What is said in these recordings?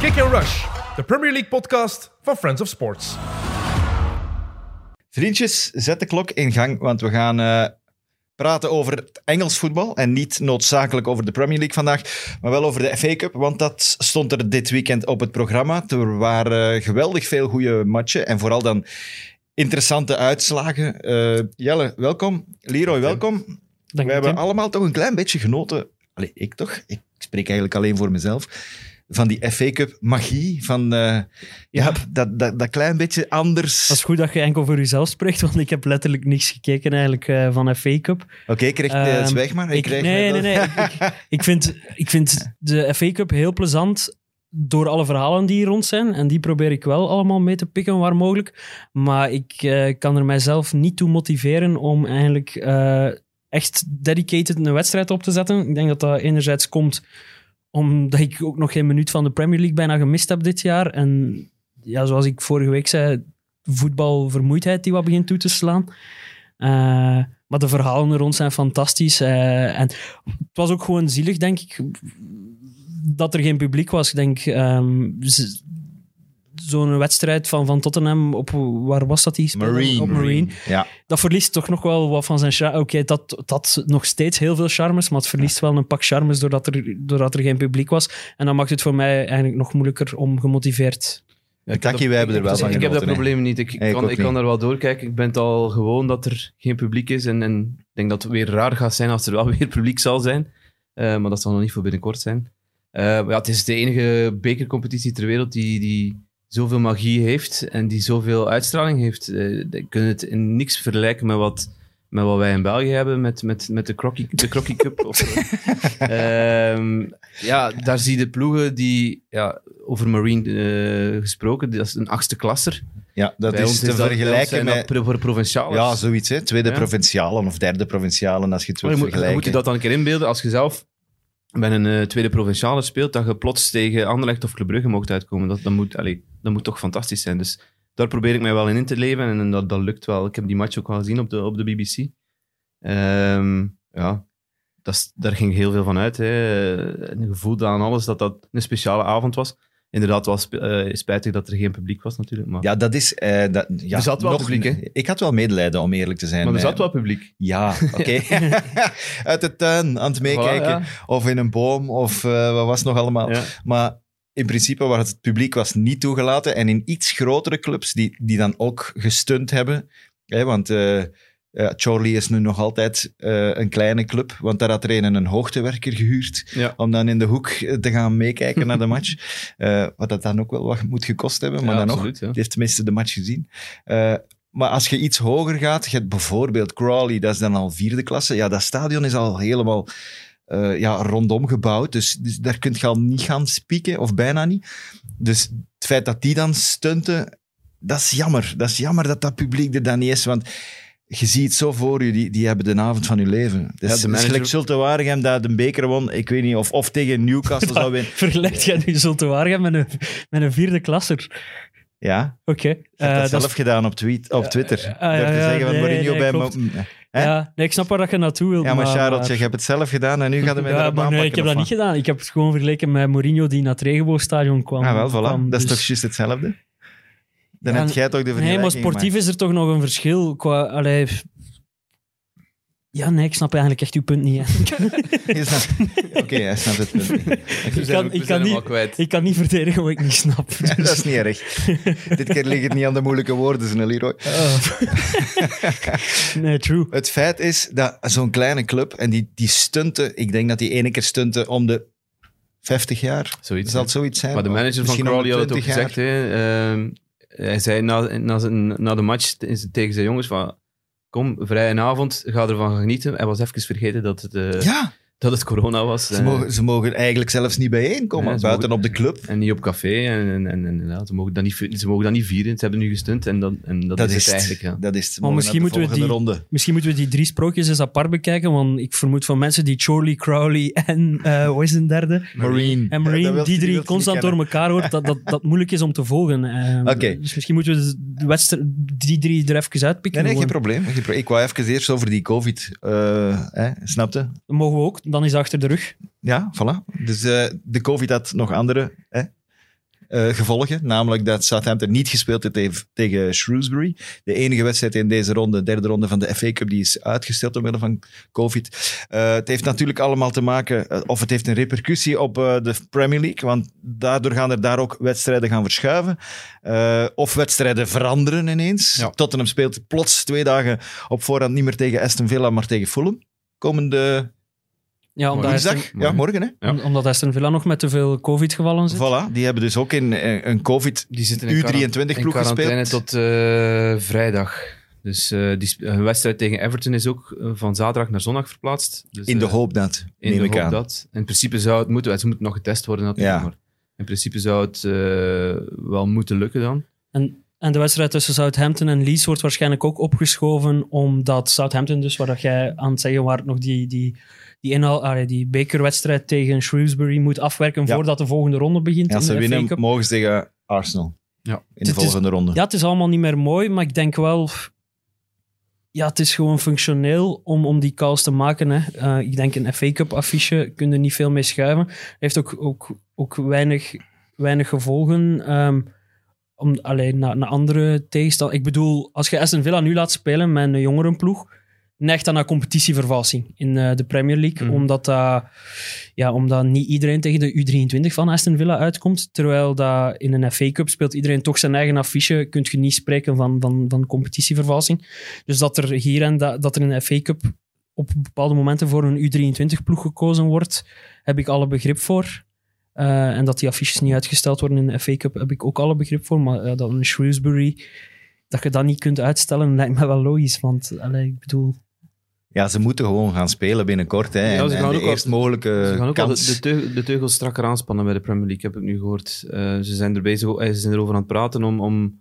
Kick and Rush, de Premier League podcast van Friends of Sports. Vriendjes, zet de klok in gang, want we gaan eh, praten over het Engels voetbal. En niet noodzakelijk over de Premier League vandaag, maar wel over de FA Cup. Want dat stond er dit weekend op het programma. Er waren geweldig veel goede matchen en vooral dan interessante uitslagen. Eh, Jelle, welkom. Leroy, welkom. Dank we hebben allemaal toch een klein beetje genoten. Allee, ik toch? Ik spreek eigenlijk alleen voor mezelf. Van die FA Cup magie. Van eh, ja. dat, dat, dat klein beetje anders. Dat is goed dat je enkel voor jezelf spreekt, want ik heb letterlijk niks gekeken eigenlijk eh, van FA Cup. Oké, krijg uh, Ehm, zwijg maar. Ik krijg nee, nee, nee. Ik, ik, vind, ik vind de FA Cup heel plezant door alle verhalen die hier rond zijn. En die probeer ik wel allemaal mee te pikken waar mogelijk. Maar ik eh, kan er mijzelf niet toe motiveren om eigenlijk echt dedicated een wedstrijd op te zetten. Ik denk dat dat enerzijds komt omdat ik ook nog geen minuut van de Premier League bijna gemist heb dit jaar. En ja, zoals ik vorige week zei, voetbalvermoeidheid die wat begint toe te slaan. Eh, maar de verhalen er rond zijn fantastisch. eh, en het was ook gewoon zielig, denk ik, dat er geen publiek was. Ik denk, ehm, zo'n wedstrijd van, van Tottenham op, waar was dat die? Marine. Op Marine. Ja. Dat verliest toch nog wel wat van zijn charme. Oké, dat, dat nog steeds heel veel charmes, maar het verliest wel een pak charmes doordat er, doordat er geen publiek was. En dan maakt het voor mij eigenlijk nog moeilijker om gemotiveerd Ja, ik Taki, heb wij hebben er wel van Ik heb dat probleem niet. Ik, kan, ik kan er wel doorkijken. Ik ben het al gewoon dat er geen publiek is. En, en ik denk dat het weer raar gaat zijn als er wel weer publiek zal zijn. Eh, maar dat zal nog niet voor binnenkort zijn. Eh, ja, het is de enige bekercompetitie ter wereld die, die zoveel magie heeft en die zoveel uitstraling heeft. We kunnen het in niks vergelijken met wat, met wat wij in België hebben met, met, met de Crocky, de Crocky Cup. of, Ehm, ja, daar zie je de ploegen die, ja, over Marine eh, gesproken, dat is een achtste klasser. Ja, dat Bij is te vergelijken dat met... voor provincialen. Ja, zoiets. Hè? Tweede Ja. provincialen of derde provincialen, als je het wilt je, moet, je vergelijken. moet je dat dan een keer inbeelden als je zelf bij een eh, tweede provinciale speelt, dat je plots tegen Anderlecht of Club Brugge mocht uitkomen. Dat, dat, moet, allee, dat moet toch fantastisch zijn. Dus daar probeer ik mij wel in in te leven en, dat, dat lukt wel. Ik heb die match ook wel gezien op de, op de BBC. Ehm, ja, dat daar ging heel veel van uit. Hè. Een gevoel aan alles dat dat een speciale avond was. Inderdaad, wel sp- eh, spijtig dat er geen publiek was natuurlijk. Maar, Ja, dat is... eh, dat, ja, Er zat wel nog- publiek, hè? Ik had wel medelijden, om eerlijk te zijn. maar er Eh, zat wel publiek. Ja, oké. Uit de tuin aan het meekijken. Voilà, ja. Of in een boom, of eh, wat was nog allemaal. Ja. Maar in principe was het publiek was niet toegelaten. En in iets grotere clubs, die, die dan ook gestunt hebben. Hè, want ja, Charlie is nu nog altijd eh, een kleine club. Want daar had er een, een hoogtewerker gehuurd. Ja. Om dan in de hoek te gaan meekijken naar de match. Wat dat dan ook wel wat moet gekost hebben. Maar Ja, dan nog, absoluut, die heeft tenminste de match gezien. Maar als je iets hoger gaat, je hebt bijvoorbeeld Crawley, dat is dan al vierde klasse. Ja, dat stadion is al helemaal eh, ja, rondom gebouwd. Dus, dus daar kun je al niet gaan spieken, of bijna niet. Dus het feit dat die dan stunten, dat is jammer. Dat is jammer dat dat publiek er dan niet is, want je ziet het zo voor je, die, die hebben de avond van je leven. Dus, de ja, manager- gelijk Zulte Waregem dat de beker won, ik weet niet, of, of tegen Newcastle zou winnen. Vergelijkt jij nu Zulte Waregem met een, met een vierde klasser? Ja, Oké. ik heb eh, dat dat zelf is- gedaan op, tweet, op Twitter. ah, ja, Door te ja, zeggen van nee, Mourinho nee, bij... Hè? Ja, nee, ik snap waar dat je naartoe wilt. Ja, maar maar, Charlotte, je hebt het zelf gedaan en nu gaat hij mij Ja, daarop maar nee, ik heb dat niet gedaan. Ik heb het gewoon vergeleken met Mourinho die naar het regenboogstadion kwam. Ah, wel, voilà. kwam, dat is dus- toch juist hetzelfde? Dan Ja, heb jij toch de Nee, vergelijking maar sportief gemaakt. is er toch nog een verschil. Qua, allee, ja, nee, ik snap eigenlijk echt uw punt niet. Oké, hij snapt het punt niet. Ik kan, ik kan niet, kwijt. ik kan niet verdedigen wat ik niet snap. Dat is niet erg. Dit keer ligt het niet aan de moeilijke woorden, zijn Leroy. Oh. nee, true. Het feit is dat zo'n kleine club, en die, die stunten, ik denk dat die ene keer stunten om de 50 jaar. Zoiets, Zal het zoiets zijn? Maar de manager van Crawley had het ook 20 gezegd. Hè, Ehm, hij zei na, na, zijn, na de match te- tegen zijn jongens van... Kom, vrije avond, ga ervan genieten. Hij was even vergeten dat het, eh, Ja, dat het corona was. ze eh, mogen, ze mogen eigenlijk zelfs niet bijeenkomen, buiten mogen- op de club. En niet op café. En, en, en, en ja, ze, mogen dat niet, ze mogen dat niet vieren. Ze hebben nu gestunt en, dat, en dat, Dat is is het eigenlijk. Ja. Dat is het. Maar misschien moeten we die- ronde. Misschien moeten we die drie sprookjes eens apart bekijken, want ik vermoed van mensen die Charlie, Crowley en, eh wat is een derde? Marine. En Marine, Ja, die drie constant door elkaar hoort, dat, dat, dat moeilijk is om te volgen. Eh, Oké. Dus misschien moeten we de wedstrijd, die drie er even uitpikken. Nee, nee, geen probleem. geen probleem. Ik wou even eerst over die COVID. eh hè, snapte? Dat mogen we ook, dan is het achter de rug. Ja, voilà. Dus eh, de COVID had nog andere hè, eh, gevolgen. Namelijk dat Southampton niet gespeeld heeft tegen- tegen Shrewsbury. De enige wedstrijd in deze ronde, derde ronde van de FA Cup, die is uitgesteld omwille van COVID. Eh, het heeft natuurlijk allemaal te maken, of het heeft een repercussie op eh, de Premier League, want daardoor gaan er daar ook wedstrijden gaan verschuiven. Eh, of wedstrijden veranderen ineens. Ja. Tottenham speelt plots twee dagen op voorhand niet meer tegen Aston Villa, maar tegen Fulham. Komende Ja, omdat woensdag. Aston, Ja, morgen hè. Ja. omdat Aston Villa nog met te veel COVID-gevallen zit. Voilà, die hebben dus ook in eh, een COVID Die zitten in U23 in ploeg quarantaine gespeeld. tot eh, vrijdag. Dus eh, die, hun wedstrijd tegen Everton is ook van zaterdag naar zondag verplaatst. Dus, in de hoop dat, in neem de ik hoop aan. dat. In principe zou het moeten, ze moeten nog getest worden natuurlijk, Ja. maar in principe zou het eh, wel moeten lukken dan. En, en de wedstrijd tussen Southampton en Leeds wordt waarschijnlijk ook opgeschoven, omdat Southampton, dus waar dat jij aan het zeggen waart, nog die, die, die, inhaal, allee, die bekerwedstrijd tegen Shrewsbury moet afwerken Ja. voordat de volgende ronde begint. Als in ze winnen, Cup. mogen ze tegen Arsenal. Ja. In de Het is- volgende ronde. Ja, het is allemaal niet meer mooi, maar ik denk wel... Ja, het is gewoon functioneel om, om die calls te maken. Hè. Eh, ik denk een FA Cup affiche kun je er niet veel mee schuiven. heeft ook, ook, ook weinig, weinig gevolgen. ehm, om, alleen naar, naar andere tegenstand. Ik bedoel, als je Aston Villa nu laat spelen met een jongerenploeg, neigt dat naar competitievervalsing in eh, de Premier League. Mhm. Omdat, dat, ja, omdat niet iedereen tegen de U23 van Aston Villa uitkomt. Terwijl dat in een FA Cup speelt iedereen toch zijn eigen affiche. Kun je niet spreken van, van, van competitievervalsing. Dus dat er hier en da, dat er in de FA Cup op bepaalde momenten voor een U23-ploeg gekozen wordt, heb ik alle begrip voor. Eh, en dat die affiches niet uitgesteld worden in de FA Cup, heb ik ook alle begrip voor. Maar eh, dat een Shrewsbury, dat je dat niet kunt uitstellen, lijkt me wel logisch. Want allee, ik bedoel, Ja, ze moeten gewoon gaan spelen binnenkort. Hè. Ja, ze gaan en de ook wel- eerst mogelijke Ze gaan ook de, de, teugel, de teugels strakker aanspannen bij de Premier League, heb ik nu gehoord. Eh, ze, zijn er bezig, eh, ze zijn erover aan het praten om, om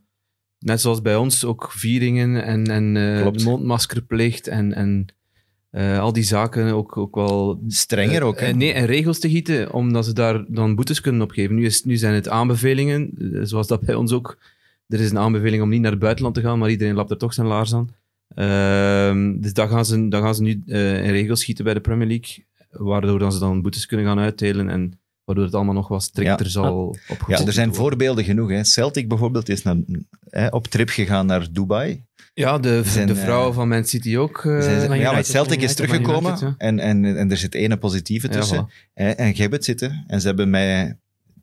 net zoals bij ons, ook vieringen en, en eh, mondmaskerplicht en, en al die zaken ook, ook wel... Strenger ook. hè. Nee, en regels te gieten, omdat ze daar dan boetes kunnen opgeven. Nu, is, nu zijn het aanbevelingen, zoals dat bij ons ook. Er is een aanbeveling om niet naar het buitenland te gaan, maar iedereen lapt er toch zijn laars aan. Ehm, dus daar gaan ze, daar gaan ze nu eh, in regels schieten bij de Premier League, waardoor dan ze dan boetes kunnen gaan uitdelen en waardoor het allemaal nog wat strikter Ja. zal opgevolgd Ja, er zijn worden. voorbeelden genoeg. Hè. Celtic bijvoorbeeld is naar, hè, op trip gegaan naar Dubai. Ja, de, zijn, de vrouw eh, van Man City ook. Zijn Man ja, maar Celtic is teruggekomen en, en, en er zit ene positieve ja, tussen. voilà. hè, en Gibbet zitten. En ze hebben met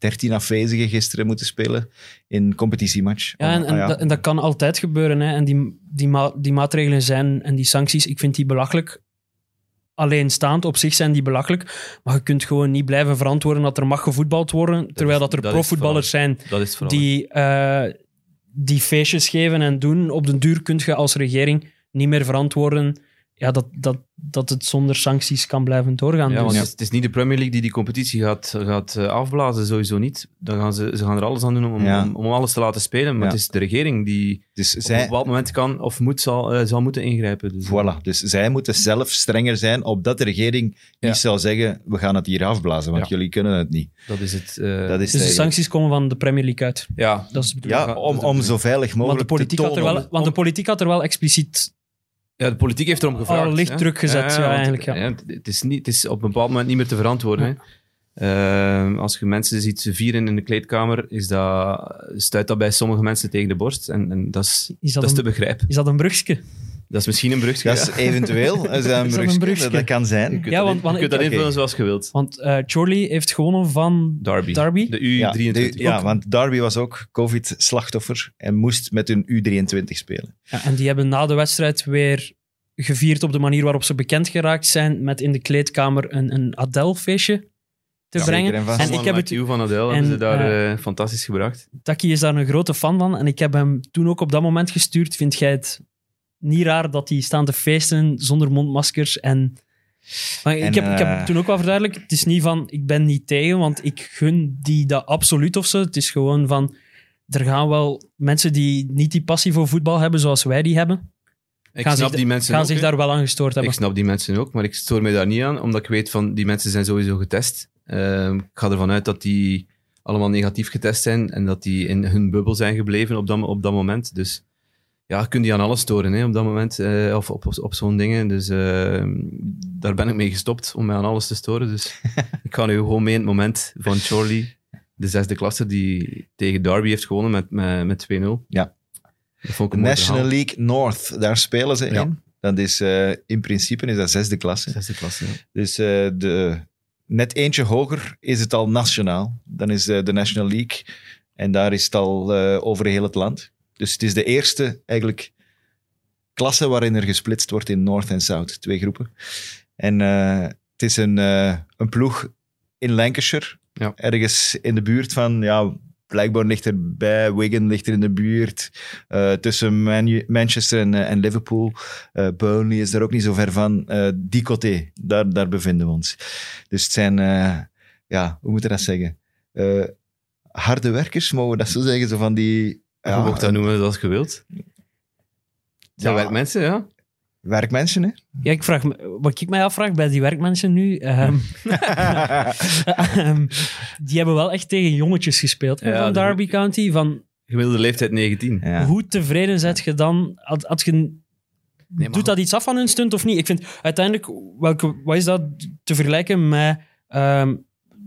13 afwezigen gisteren moeten spelen in een competitiematch. Ja, en, Oh, en, ja. Dat, en dat kan altijd gebeuren. Hè. En die, die, ma- die maatregelen zijn en die sancties, ik vind die belachelijk. Alleenstaand op zich zijn die belachelijk. Maar je kunt gewoon niet blijven verantwoorden dat er mag gevoetbald worden. Terwijl dat er profvoetballers zijn die, eh, die feestjes geven en doen. Op den duur kun je als regering niet meer verantwoorden ja, dat, dat, dat het zonder sancties kan blijven doorgaan. Ja, Dus- want het, is, het is niet de Premier League die die competitie gaat, gaat eh, afblazen, sowieso niet. Dan gaan ze, ze gaan er alles aan doen om, Ja. om, om alles te laten spelen. Maar Ja. het is de regering die Dus op een zij, bepaald moment kan of moet, zal, eh, zal moeten ingrijpen. Dus, Voilà, dus zij moeten zelf strenger zijn, opdat de regering niet zou zeggen, we gaan het hier afblazen, want Ja. jullie kunnen het niet. Dat is het. eh, Dat is dus de sancties komen van de Premier League uit. ja, Dat is. Ja, om, om zo veilig Want mogelijk de, politiek te had er wel, want de politiek had er wel expliciet ja, de politiek heeft erom gevraagd. Al licht druk gezet, ja, eigenlijk, ja. het- het, is niet, het is op een bepaald moment niet meer te verantwoorden. hè. Eh, als je mensen ziet vieren in de kleedkamer, is dat, stuit dat bij sommige mensen tegen de borst. En, en dat, is, Is dat dat is te begrijpen. Is dat een brugje? Dat is misschien een brugje. Dat is eventueel, dat is een een brugje, brugje? dat kan zijn. Je kunt Ja, dat, want- je kunt dat invullen oké. zoals je wilt. Want eh Chorley heeft gewonnen van Derby. Derby. De U23. Ja, de- ja, want Darby was ook COVID-slachtoffer en moest met hun U23 spelen. Ja, en die hebben na de wedstrijd weer gevierd op de manier waarop ze bekend geraakt zijn met in de kleedkamer een, een Adele-feestje te Ja, brengen. zeker en vast. En ik heb het, U van Adele en, hebben ze daar eh, eh, fantastisch gebracht. Taki is daar een grote fan van en ik heb hem toen ook op dat moment gestuurd. Vind jij het niet raar dat die staan te feesten zonder mondmaskers en... Maar ik, heb, ik heb eh, toen ook wel verduidelijkt, het is niet van, ik ben niet tegen, want ik gun die dat absoluut of zo. Het is gewoon van, er gaan wel mensen die niet die passie voor voetbal hebben zoals wij die hebben, Ik gaan snap zich, die mensen gaan ook. zich daar wel aan gestoord hebben. Ik snap die mensen ook, maar ik stoor me daar niet aan, omdat ik weet van die mensen zijn sowieso getest. Ehm, ik ga ervan uit dat die allemaal negatief getest zijn en dat die in hun bubbel zijn gebleven op dat, op dat moment. Dus ja, je kunt die aan alles storen hè, op dat moment, eh, of op, op, op zo'n dingen. Dus ehm, daar ben ik mee gestopt om mij aan alles te storen. Dus ik ga nu gewoon mee in het moment van Chorley. de zesde klasse die tegen Derby heeft gewonnen met, met, met 2-0. Ja. Mooi National. League North, daar spelen ze Ja. in. Dat is eh, in principe is dat zesde klasse. Zesde klasse, ja. Dus eh, de, net eentje hoger is het al nationaal. Dan is eh, de National League. En daar is het al over heel het land. Dus het is de eerste eigenlijk klasse waarin er gesplitst wordt in North en South. Twee groepen. En eh, het is een, eh, een ploeg in Lancashire. Ja. Ergens in de buurt van... Ja, Blackburn ligt erbij, Wigan ligt er in de buurt. Eh, tussen Man- Manchester en, en Liverpool. Burnley is daar ook niet zo ver van. Die côté, daar, daar bevinden we ons. Dus het zijn, ja, hoe moet je dat zeggen? Harde werkers, mogen we dat zo zeggen? Zo van die... Ja, je mocht dat noemen zoals je wilt. Het zijn Ja. werkmensen, ja. Werkmensen, hè? Ja, ik vraag me, wat ik mij afvraag bij die werkmensen nu, ehm, ehm, die hebben wel echt tegen jongetjes gespeeld hè, Ja, van de- Derby County. Van, Gemiddelde leeftijd 19. ja. Hoe tevreden zet je dan? Had, had je, Nee, doet dat iets af van hun stunt of niet? Ik vind uiteindelijk, welke, wat is dat te vergelijken met ehm,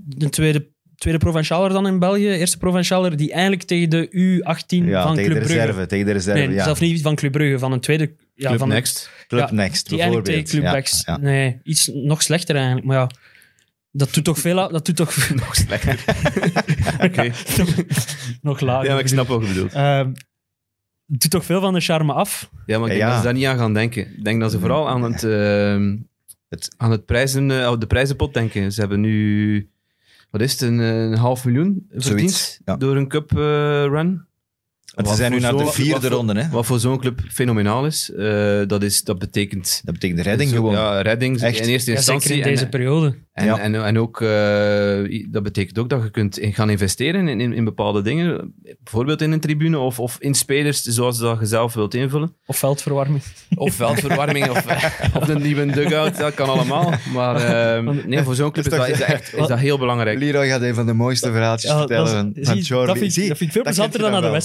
de tweede, tweede provincialer dan in België, eerste provincialer, die eigenlijk tegen de U18 Ja, van tegen Club de Brugge... Tegen de reserve, Nee, ja. zelf niet van Club Brugge, van een tweede... Ja, Club van Next. Club ja, Next, Die eigenlijk bijvoorbeeld. tegen Club Ja, Next... ja. Nee, iets nog slechter eigenlijk. Maar ja, dat doet toch veel... Dat doet toch... Nog slechter. Oké. nog lager. Ja, maar ik snap wat je bedoelt. Ehm, het doet toch veel van de charme af. Ja, maar ik denk Ja. dat ze daar niet aan gaan denken. Ik denk dat ze vooral aan het, ehm, Het- aan het prijzen, eh, aan de prijzenpot denken. Ze hebben nu, wat is het, een, een half miljoen verdiend ja. door een cup eh, run. Want ze zijn nu naar de vierde ronde, hè? Wat voor zo'n club fenomenaal is. Eh, dat, is dat betekent... Dat betekent redding zo- gewoon. Ja, redding Echt. in eerste Ja, instantie. zeker in en- deze periode. En, Ja. en, en ook, eh, dat betekent ook dat je kunt in- gaan investeren in, in, in bepaalde dingen. Bijvoorbeeld in een tribune of, of in spelers zoals dat je zelf wilt invullen. Of veldverwarming. Of veldverwarming of, of een nieuwe dugout, dat kan allemaal. Maar eh, nee, voor zo'n club is dat, is dat echt is dat heel belangrijk. Leroy gaat een van de mooiste verhaaltjes Ja, vertellen dat, van, dat, vind, ik- Zie, dat vind ik veel plezanter dan je naar de dan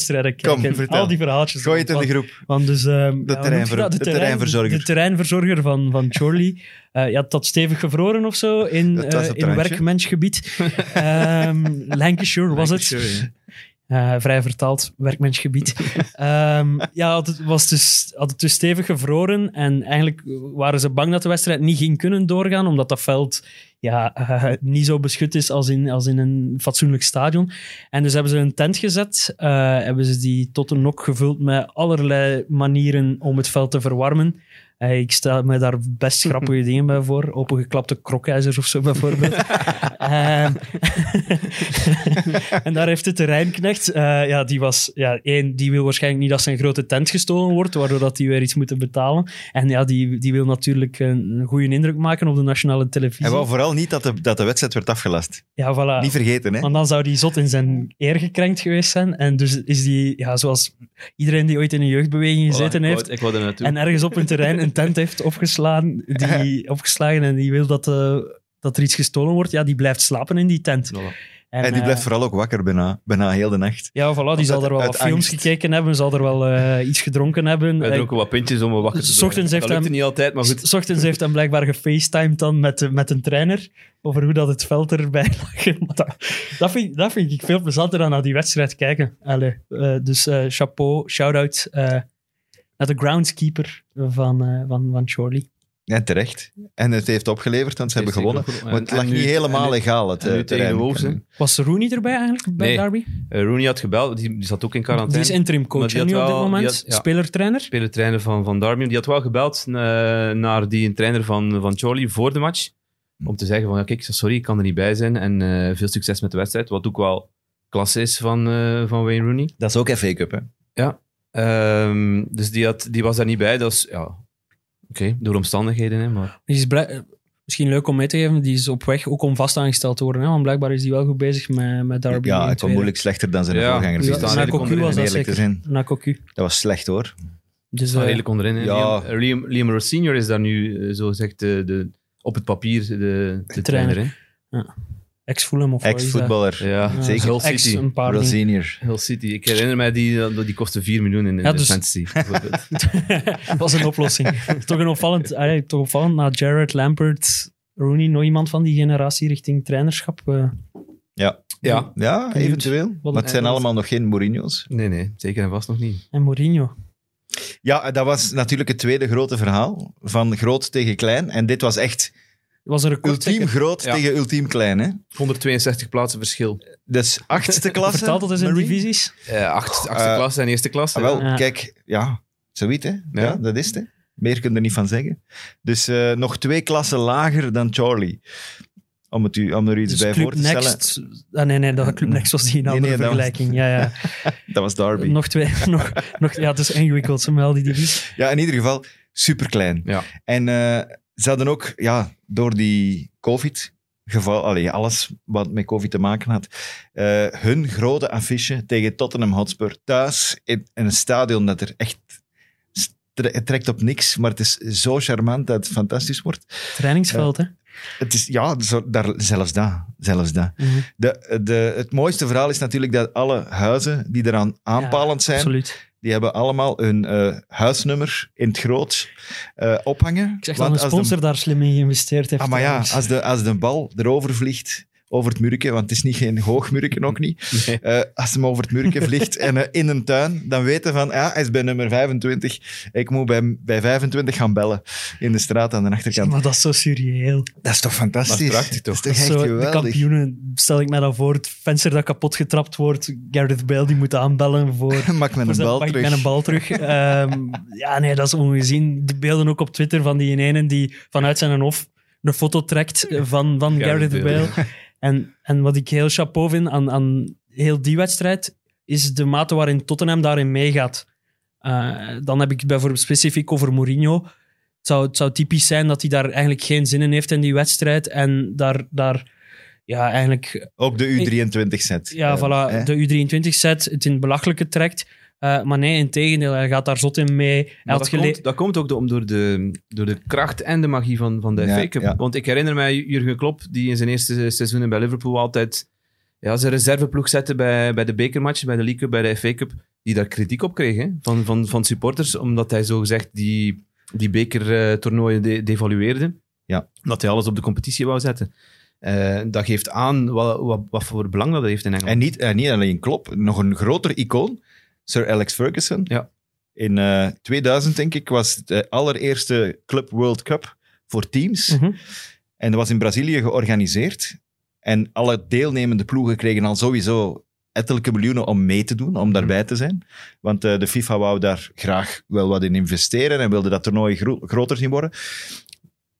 vertel. Al die verhaaltjes. Gooi het in de groep. van dus, ja, noem je terreinver- dat? de terrein- terreinverzorger. De terreinverzorger van, van Chorley. Eh, ja, tot stevig gevroren of zo in, Dat eh, het in werkmensgebied. Ehm, Lancashire was het. Lancashire. Eh, vrij vertaald, werkmensgebied. Ehm, ja, had het, was dus, had het dus stevig gevroren. En eigenlijk waren ze bang dat de wedstrijd niet ging kunnen doorgaan, omdat dat veld ja, eh, niet zo beschut is als in, als in een fatsoenlijk stadion. En dus hebben ze een tent gezet. eh, hebben ze die tot een nok gevuld met allerlei manieren om het veld te verwarmen. Ik stel me daar best grappige dingen bij voor. Opengeklapte krokijzers of zo bijvoorbeeld. Ehm, en daar heeft de terreinknecht, eh, ja, die was, ja, één, die wil waarschijnlijk niet dat zijn grote tent gestolen wordt, waardoor dat die weer iets moeten betalen. En ja, die, die wil natuurlijk een, een goede indruk maken op de nationale televisie. Hij wou vooral niet dat de, dat de wedstrijd werd afgelast. ja, voilà. Niet vergeten, hè? Want dan zou die zot in zijn eer gekrenkt geweest zijn. En dus is die, ja, zoals iedereen die ooit in een jeugdbeweging gezeten Voilà, ik heeft, wou- Ik wou er naartoe. en ergens op een terrein een tent heeft opgeslaan, die, opgeslagen en die wil dat, eh, dat er iets gestolen wordt, ja, die blijft slapen in die tent. Voilà. En die eh, blijft vooral ook wakker bijna, bijna heel de nacht. Ja, voilà, die Uit- zal er wel wat films gekeken hebben, zal er wel eh, iets gedronken hebben. Wij Eh, dronken wat pintjes om wakker te S blijven. ochtends heeft Dat lukte hem- niet altijd, maar goed. S ochtends heeft hij blijkbaar gefacetimed dan met, met een trainer over hoe dat het veld erbij lag. Dat, dat, vind, dat vind ik veel plezanter dan naar die wedstrijd kijken. Allee, dus eh, chapeau, shout-out de groundskeeper van, eh van, van Chorley. Ja, terecht. En het heeft opgeleverd, want ze hebben gewonnen. Maar het En- lag niet helemaal nu- legaal, het eh, tegen terrein. Wolves. Was Rooney erbij eigenlijk bij Nee. Derby? Eh, Rooney had gebeld, die, die zat ook in Die quarantaine. is interim coach die nu op dit die moment. had- ja. Speler-trainer. speler-trainer van, van Darby. Die had wel gebeld eh, naar die trainer van, van Charlie voor de match. Om te zeggen van, ja, kijk, sorry, ik kan er niet bij zijn. En eh, veel succes met de wedstrijd. Wat ook wel klasse is van, eh, van Wayne Rooney. Dat is ook FA Cup, hè? Ehm, dus die, had, die was daar niet bij. Dat is, ja, oké, door omstandigheden. Hè, maar Die is blij- eh, misschien leuk om mee te geven, die is op weg ook om vast aangesteld te worden. Hè? Want blijkbaar is die wel goed bezig met, met Derby. Ja, het tweede. moeilijk slechter dan zijn Ja, voorgangers. die Dus eerlijk was dat. Na Cocu. Dat was slecht, hoor. Dus, eh, redelijk onderin. Hè. ja. Liam, Liam, Liam Ross senior is daar nu, eh, zo gezegd, de, de, op het papier de, de trainer. trainer. hè. ex-Fulham of? Ex-voetballer. Ja, Ja, zeker. Hull City. een paar Real senior. Hull City. Ik herinner mij, die, die kostte 4 miljoen in, Ja, de dus- fantasy. bijvoorbeeld. Dat was een oplossing. toch een opvallend, allee, toch opvallend na Jared Lampert, Rooney, nog iemand van die generatie richting trainerschap. eh. Ja. Ja, Ja, eventueel. Wat- Maar het zijn allemaal nog geen Mourinho's. nee, nee, zeker en vast nog niet. En Mourinho. Ja, dat was natuurlijk het tweede grote verhaal. Van groot tegen klein. En dit was echt Was een ultiem groot Ja. tegen ultiem klein. Hè? 162 plaatsen verschil. Dus achtste klasse. Vertaalt dat eens in divisies? Eh acht, achtste Eh, klasse en eerste klasse. Ah, wel, Ja. kijk, ja, zoiets hè. Ja. Ja. dat is het. hè. Meer kun je er niet van zeggen. Dus eh, nog twee klassen lager dan Charlie. Om, het u, om er iets Dus bij Club voor te stellen. Next... Ah, nee, nee, dat Club Next was die Nee, andere nee, dat was- vergelijking. Ja, ja. Dat was Derby. Nog twee... Nog, nog, ja, het is ingewikkeld, al die divisies. Ja, in ieder geval super klein. Ja. En eh, ze hadden ook, ja, door die COVID, geval, allee, alles wat met COVID te maken had, eh, hun grote affiche tegen Tottenham Hotspur thuis in, in een stadion dat er echt het trekt op niks, maar het is zo charmant dat het fantastisch wordt. Trainingsveld, hè? Het is, ja, zo, daar, zelfs dat. Zelfs dat. Mhm. De, de, het mooiste verhaal is natuurlijk dat alle huizen die eraan aanpalend zijn, Absoluut. Die hebben allemaal hun eh, huisnummer in het groot eh, ophangen. Ik zeg dat een de- sponsor daar slim in geïnvesteerd heeft. Ah, maar ja, als de, als de bal erover vliegt, over het murken, want het is niet geen hoog murken, ook niet. Nee. Eh, als hem over het murken vliegt en eh, in een tuin, dan weten van, ja, hij is bij nummer 25. Ik moet bij, bij 25 gaan bellen in de straat aan de achterkant. maar dat is zo surreëel. Dat is toch fantastisch? Dat is prachtig, toch? Dat is toch echt Zo, de kampioenen, stel ik mij dan voor, het venster dat kapot getrapt wordt, Gareth Bale die moet aanbellen voor... Maak een bal pak ik terug. Met een bal terug. Ehm, ja, nee, dat is ongezien. Die beelden ook op Twitter van die ene die vanuit zijn hof een foto trekt van, van Gareth Gareth Bale. Bale. En, en wat ik heel chapeau vind aan, aan heel die wedstrijd, is de mate waarin Tottenham daarin meegaat. Eh, dan heb ik het bijvoorbeeld specifiek over Mourinho. Het zou, het zou typisch zijn dat hij daar eigenlijk geen zin in heeft in die wedstrijd. En daar, daar ja, eigenlijk Ook de U23-set. ja, voilà, Eh, de U23-set het in het belachelijke trekt. Eh, maar nee, in tegendeel, hij gaat daar zot in mee. Hij Maar had dat, komt, dat komt ook door, de, door de kracht en de magie van, van de Ja, FA Cup. ja. Want ik herinner mij Jurgen Klopp, die in zijn eerste seizoenen bij Liverpool altijd ja, zijn reserveploeg zette bij, bij de bekermatchen, bij de League Cup, bij de FA Cup, die daar kritiek op kreeg hè, van, van, van supporters, omdat hij zogezegd die, die bekertoernooien de, devalueerde. Ja. Dat hij alles op de competitie wou zetten. Eh, dat geeft aan wat, wat, wat voor belang dat heeft in Engeland. En niet, en niet alleen Klopp, nog een groter icoon, Sir Alex Ferguson. Ja. In eh 2000, denk ik, was de allereerste Club World Cup voor teams. Mhm. En dat was in Brazilië georganiseerd. En alle deelnemende ploegen kregen al sowieso ettelijke miljoenen om mee te doen, om daarbij te zijn. Want eh, de FIFA wou daar graag wel wat in investeren en wilde dat toernooi gro- groter zien worden.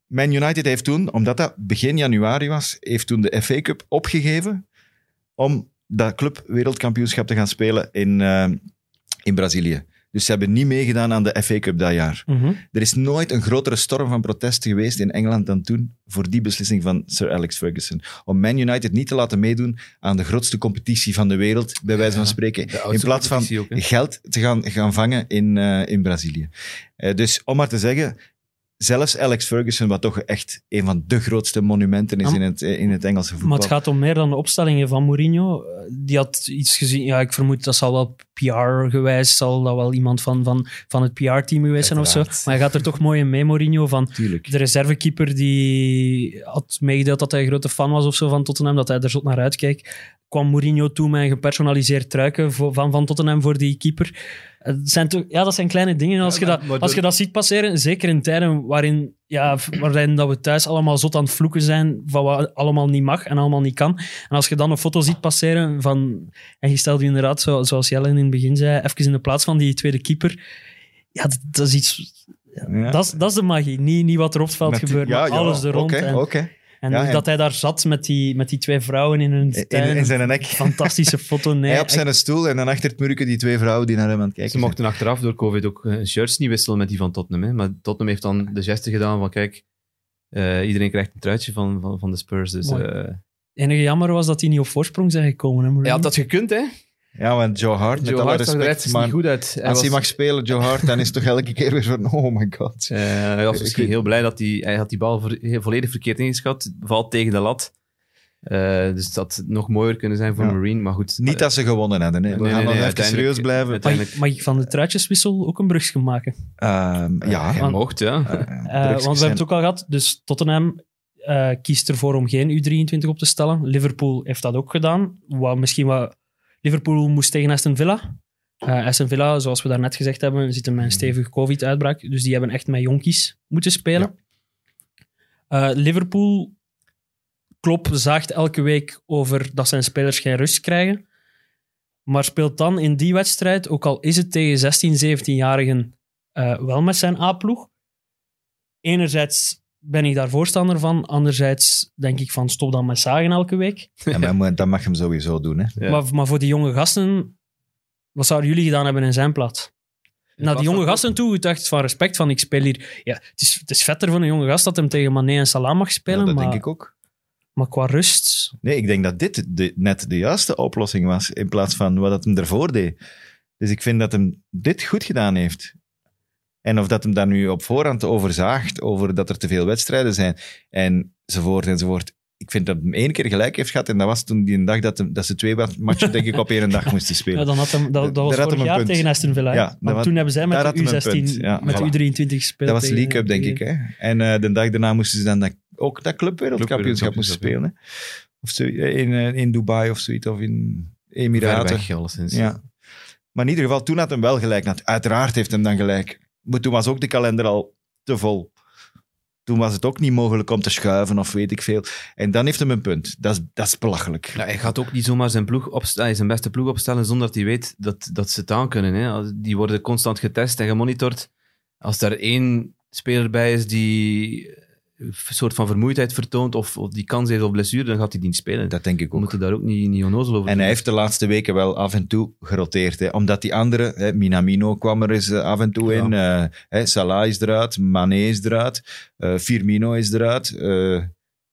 Man United heeft toen, omdat dat begin januari was, heeft toen de FA Cup opgegeven om dat club wereldkampioenschap te gaan spelen in, eh, in Brazilië. Dus ze hebben niet meegedaan aan de FA Cup dat jaar. Mhm. Er is nooit een grotere storm van protest geweest in Engeland dan toen voor die beslissing van Sir Alex Ferguson. Om Man United niet te laten meedoen aan de grootste competitie van de wereld, bij wijze van spreken. In plaats van ook, geld te gaan, gaan vangen in, eh, in Brazilië. Eh, dus om maar te zeggen, zelfs Alex Ferguson, wat toch echt een van de grootste monumenten is Ja. in het, in het Engelse voetbal. Maar het gaat om meer dan de opstellingen van Mourinho. Die had iets gezien. Ja, ik vermoed dat zal wel PR-gewijs, zal dat wel iemand van, van, van het PR-team geweest zijn of zo. Maar hij gaat er toch mooi in mee, Mourinho. Van Tuurlijk. de reservekeeper die had meegedeeld dat hij een grote fan was of zo van Tottenham, dat hij er zot naar uitkeek. Kwam Mourinho toe met een gepersonaliseerd truiken van, van Tottenham voor die keeper. Het zijn toch, ja, dat zijn kleine dingen. Als, je, dat, als je dat ziet passeren, zeker in tijden waarin, ja, waarin dat we thuis allemaal zot aan het vloeken zijn van wat allemaal niet mag en allemaal niet kan. En als je dan een foto ziet passeren van... En je stelt je inderdaad, zo, zoals Jelle in het begin zei, even in de plaats van die tweede keeper. Ja, dat, dat is iets... Ja. Dat, is, dat is de magie. Niet, niet wat er op het veld gebeurt, ja, maar alles er rond. Oké, en oké. En Ja, en- dat hij daar zat met die, met die twee vrouwen in hun In, tuin. in zijn nek. Fantastische foto. Nee, Hij op zijn stoel en dan achter het murken die twee vrouwen die naar hem aan het kijken Ze mochten achteraf door COVID ook eh, shirts niet wisselen met die van Tottenham. Hè. Maar Tottenham heeft dan de geste gedaan van kijk, eh, iedereen krijgt een truitje van, van, van de Spurs. Dus, eh, Het enige jammer was dat hij niet op voorsprong zijn gekomen. Hè, Mourinho? ja, dat gekund, hè? Ja, want Joe Hart, met Joe alle Hart zag er respect, niet goed uit. Hij als was, hij mag spelen, Joe Hart, dan is het toch elke keer weer van, oh my god. eh, hij was Ik misschien heel blij dat hij, hij had die bal vo- volledig verkeerd ingeschat. Valt tegen de lat. Eh, dus dat had nog mooier kunnen zijn voor Ja. Marine. Maar goed, Niet dat ze gewonnen hadden, hè. we Nee, gaan nee, nog nee, even serieus blijven. Mag, ik- mag ik van de truitjeswissel ook een brugje maken? Ehm, ja, want- mocht, ja. eh, want we hebben het ook al gehad. Dus Tottenham eh, kiest ervoor om geen U23 op te stellen. Liverpool heeft dat ook gedaan. Wat misschien wat... Liverpool moest tegen Aston Villa. Eh, Aston Villa, zoals we daarnet gezegd hebben, zitten met een stevige COVID-uitbraak. Dus die hebben echt met jonkies moeten spelen. Eh, Liverpool, Klopp zaagt elke week over dat zijn spelers geen rust krijgen. Maar speelt dan in die wedstrijd, ook al is het tegen 16, 17-jarigen, eh, wel met zijn A-ploeg. Enerzijds ben ik daar voorstander van. Anderzijds denk ik van stop dan met zagen elke week. Ja, maar dat mag je hem sowieso doen. Hè. Ja. Maar, maar voor die jonge gasten, wat zouden jullie gedaan hebben in zijn plaats? Naar die jonge gasten toe, ik dacht van respect van ik speel hier. Ja, het, is, het is vetter van een jonge gast dat hem tegen Mané en Salah mag Ja, spelen, dat maar, denk ik ook. maar qua rust... Nee, ik denk dat dit de, net de juiste oplossing was, in plaats van wat dat hem ervoor deed. Dus ik vind dat hem dit goed gedaan heeft. En of dat hem daar nu op voorhand over zaagt, over dat er te veel wedstrijden zijn, enzovoort, enzovoort. Ik vind dat hem één keer gelijk heeft gehad, en dat was toen die een dag dat, hem, dat ze twee matchen, denk ik, op één dag moesten Ja, spelen. dan had hem, dat, was vorig jaar punt. tegen Aston Villa. Ja, was- toen hebben zij met de had hem een U16, punt. Ja, met voilà. de U23 gespeeld. Dat was League Cup, denk ik. Hè? En eh, de dag daarna moesten ze dan dat, ook dat clubwereldkampioenschap moesten spelen. Hè? Of zo, in, eh, in Dubai of zoiets, of in Ver Emiraten. weg, alleszins. Ja. Maar in ieder geval, toen had hem wel gelijk. Nat- Uiteraard heeft hem dan gelijk. Maar toen was ook de kalender al te vol. Toen was het ook niet mogelijk om te schuiven of weet ik veel. En dan heeft hem een punt. Dat is, dat is belachelijk. Hij gaat ook niet zomaar zijn, ploeg opstellen, zijn beste ploeg opstellen zonder dat hij weet dat, dat ze het aan kunnen. Hè. Die worden constant getest en gemonitord. Als daar één speler bij is die soort van vermoeidheid vertoont of, of die kans heeft op blessure, dan gaat hij niet spelen. Dat denk ik We ook. moeten daar ook niet, niet onnozel over En hij heeft de laatste weken wel af en toe geroteerd. Hè. Omdat die anderen, hè, Minamino kwam er eens eh, af en toe Ja. in. eh, hè, Salah is eruit, Mané is eruit, eh, Firmino is eruit. eh,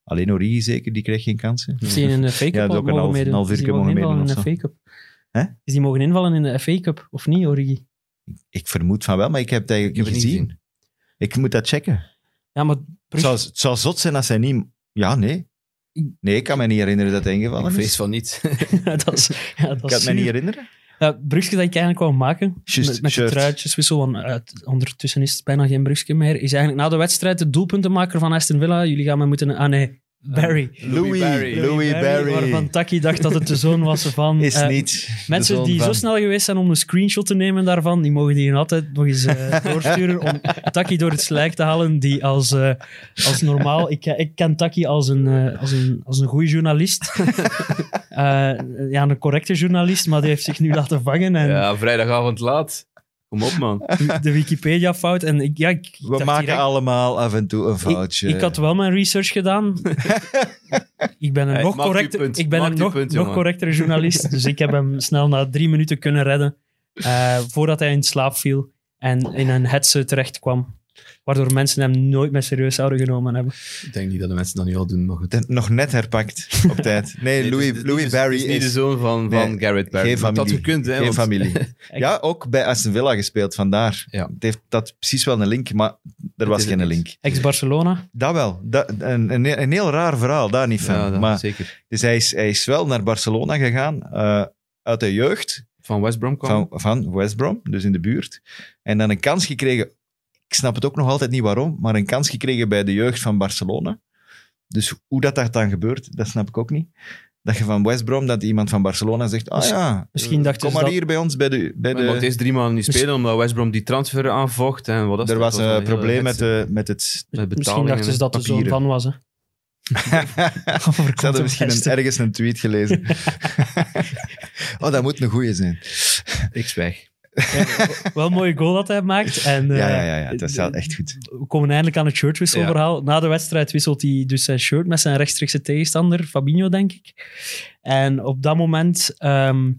alleen Origi zeker, die kreeg geen kansen. Is die in de FA Cup Ja, ook een mogen half- meedoen? een half Is die uurtje mogen mogen invallen in de meedoen FA Cup? Hè? Is die mogen invallen in de FA Cup of niet, Origi? Ik vermoed van wel, maar ik heb het eigenlijk Ik niet gezien. Ik moet dat checken. Ja, maar Het zou, het zou zot zijn als hij niet... Ja, nee. Nee, ik kan me niet herinneren dat hij ingevallen Ik is. vrees van niet. dat is, ja, dat Ik kan het me niet herinneren. Ja, Brugge dat ik eigenlijk wou maken, Just, met, met de truitjeswissel, want eh, ondertussen is het bijna geen Brugge meer, is eigenlijk na de wedstrijd de doelpuntenmaker van Aston Villa. Jullie gaan me moeten... Ah nee, Barry. Louis, Barry. Louis Barry. Waarvan Taki dacht dat het de zoon was van... Is eh, niet de Mensen die van- zo snel geweest zijn om een screenshot te nemen daarvan, die mogen die altijd nog eens eh, doorsturen om Taki door het slijk te halen, die als, eh, als normaal... Ik, ik ken Taki als een, als een, als een goede journalist. Eh, ja, een correcte journalist, maar die heeft zich nu laten vangen en Ja, vrijdagavond laat. Kom op, man. de Wikipedia-fout. En ik, ja, ik, We maken direct- allemaal af en toe een foutje. Ik, ik had wel mijn research gedaan. ik ben een Hey, nog, correcter, punt. ik ben een nog, punt, nog correctere journalist. dus ik heb hem snel na drie minuten kunnen redden. eh, voordat hij in slaap viel en in een hetze terecht kwam. Waardoor mensen hem nooit meer serieus zouden genomen hebben. Ik denk niet dat de mensen dat nu al doen, maar goed. Nog net herpakt op tijd. Nee, Nee, Louis, Louis is- Barry is niet de zoon van, van Nee, Garrett Barry. geen Dat familie. gekund, hè. geen want- familie. Ja, ook bij Aston Villa gespeeld, vandaar. Ja. Het heeft dat precies wel een link, maar er was geen niet. link. Ex-Barcelona. Dat wel. Dat, een, een, een heel raar verhaal, daar niet van. Ja, dat maar, zeker. dus hij is, hij is wel naar Barcelona gegaan, eh, uit de jeugd Van West Brom kwam. van, van West Brom, dus in de buurt. En dan een kans gekregen, ik snap het ook nog altijd niet waarom, maar een kans gekregen bij de jeugd van Barcelona. Dus hoe dat, dat dan gebeurt, dat snap ik ook niet. Dat je van West Brom, dat iemand van Barcelona zegt, ah ja, misschien dachten kom ze maar dat- hier bij ons bij de... Bij Maar de eerst drie maanden niet spelen, omdat West Brom die transfer aanvocht. En wat er was dat? een probleem met, de, met het... Met Misschien dachten ze dat de zoon papieren. van was. Hè. ik had er misschien een, ergens een tweet gelezen. oh, dat moet een goeie zijn. Ik zwijg. Wel een mooie goal dat hij maakt. En, eh, Ja, ja, ja, ja, het was wel echt goed. we komen eindelijk aan het shirtwisselverhaal. Na de wedstrijd wisselt hij dus zijn shirt met zijn rechtstreekse tegenstander, Fabinho, denk ik. En op dat moment ehm,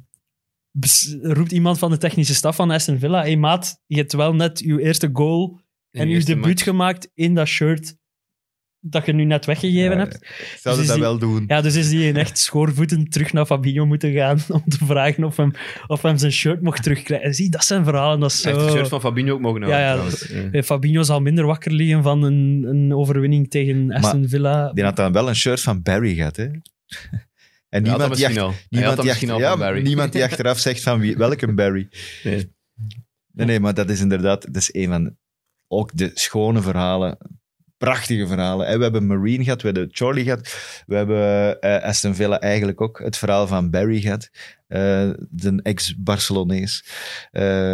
roept iemand van de technische staf van Aston Villa: Hey maat, je hebt wel net je eerste goal en eerste debuut match. gemaakt in dat shirt dat je nu net weggegeven Ja, hebt. Zouden Dus dat die- wel doen? Ja, dus is hij in echt schoorvoetend terug naar Fabinho moeten gaan om te vragen of hem, of hem zijn shirt mocht terugkrijgen. Zie, dat zijn verhalen. Dat is Hij heeft zo... het shirt van Fabinho ook mogen houden, ja. Ja. Eh, Fabinho zal minder wakker liggen van een, een overwinning tegen Aston Villa. Die had dan wel een shirt van Barry gehad, hè? En dat niemand, die, ach- niemand, die, ja, niemand achteraf zegt van wie, welke Barry. Nee. Nee, nee, maar dat is inderdaad dat is een van ook de schone verhalen prachtige verhalen. We hebben Marine gehad, we hebben Charlie gehad, we hebben eh, Aston Villa eigenlijk ook het verhaal van Barry gehad, eh, de ex-Barcelonees. Eh,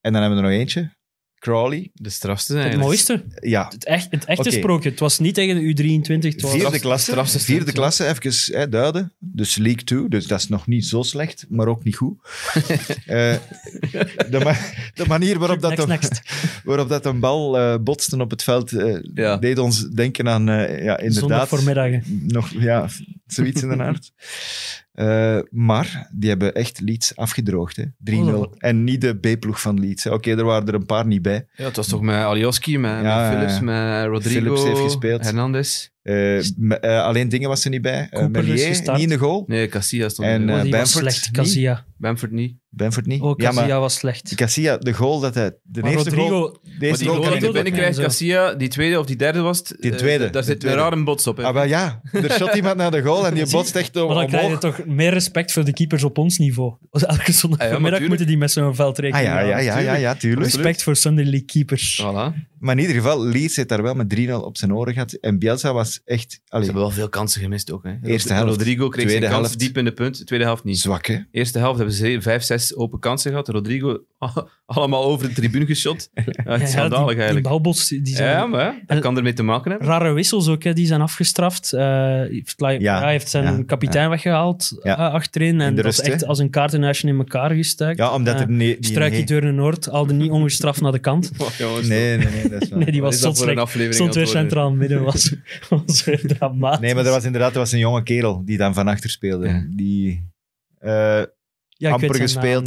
en dan hebben we er nog eentje, Crawley. De strafste Het eigenlijk. mooiste. Ja, Het, echt, het echte sprookje. Het was niet tegen de U23. Het was vierde klasse, strafste vierde stand, klasse, even hè, duiden. Dus League 2, dus dat is nog niet zo slecht, maar ook niet goed. Eh, de, ma- de manier waarop dat, Next, een, next. waarop dat een bal eh, botste op het veld, eh, Ja. deed ons denken aan, ja, Zondag inderdaad... voormiddag. Nog, ja, zoiets in de aard. Eh, maar die hebben echt Leeds afgedroogd, hè. 3-0. Oh. En niet de B-ploeg van Leeds. Oké, er waren er een paar niet bij. Ja, het was toch met Alioski, met, Ja, met Phillips, ja. met Rodrigo, Phillips heeft gespeeld. Hernandez. Eh, eh, alleen dingen was er niet bij. Cooper is Melier, niet in de goal. Nee, Casilla stond En, die was Bamford slecht. niet? Casilla. Bamford niet. Bamford niet. Oh, ja, maar was slecht. Casilla, de goal dat hij... De Maar eerste Rodrigo, goal... Maar Deze die goal niet- binnenkrijgt. Casilla, die tweede of die derde was het. Die eh, tweede, daar de zit een rare bots op. Hè. Ah, wel ja. Er shot iemand naar de goal en die botst echt om, Maar dan krijg je toch meer respect voor de keepers op ons niveau. Elke Ah, ja, zondagmiddag tuurlijk. moeten die met zo'n veld Ah rekening ja, ja, ja, ja, tuurlijk. Respect voor Sunday League keepers. Voilà. Maar in ieder geval, Leeds heeft daar wel met 3-0 op zijn oren gehad. En Bielsa was echt... Ze hebben wel veel kansen gemist ook. Hè. Eerste helft. Rodrigo kreeg Tweede zijn kans helft. diep in de punt. Tweede helft niet. zwak, hè? Eerste helft hebben ze vijf, zes open kansen gehad. Rodrigo allemaal over de tribune geschot. Ja, Ja, het is schandalig die, die eigenlijk. balbots, die zijn Ja, maar ja, dat kan ermee te maken hebben. rare wissels ook, hè, die zijn afgestraft. Eh, heeft, like- Ja, ja, hij heeft zijn ja, kapitein weggehaald Ja. eh, achterin. En dat rust, is echt als een kaartenhuisje in elkaar gestuikt. Ja, omdat Eh, er nee, die Struikje nee, Noord, al niet ongestraft naar de kant. Oh, jongens, nee, nee, nee. Nee, die was zot slecht. aflevering Stond weer centraal midden, was, was weer dramatisch. Nee, maar er was inderdaad er was een jonge kerel die dan van achter speelde. Ja. Die eh, Ja, ik amper gespeeld.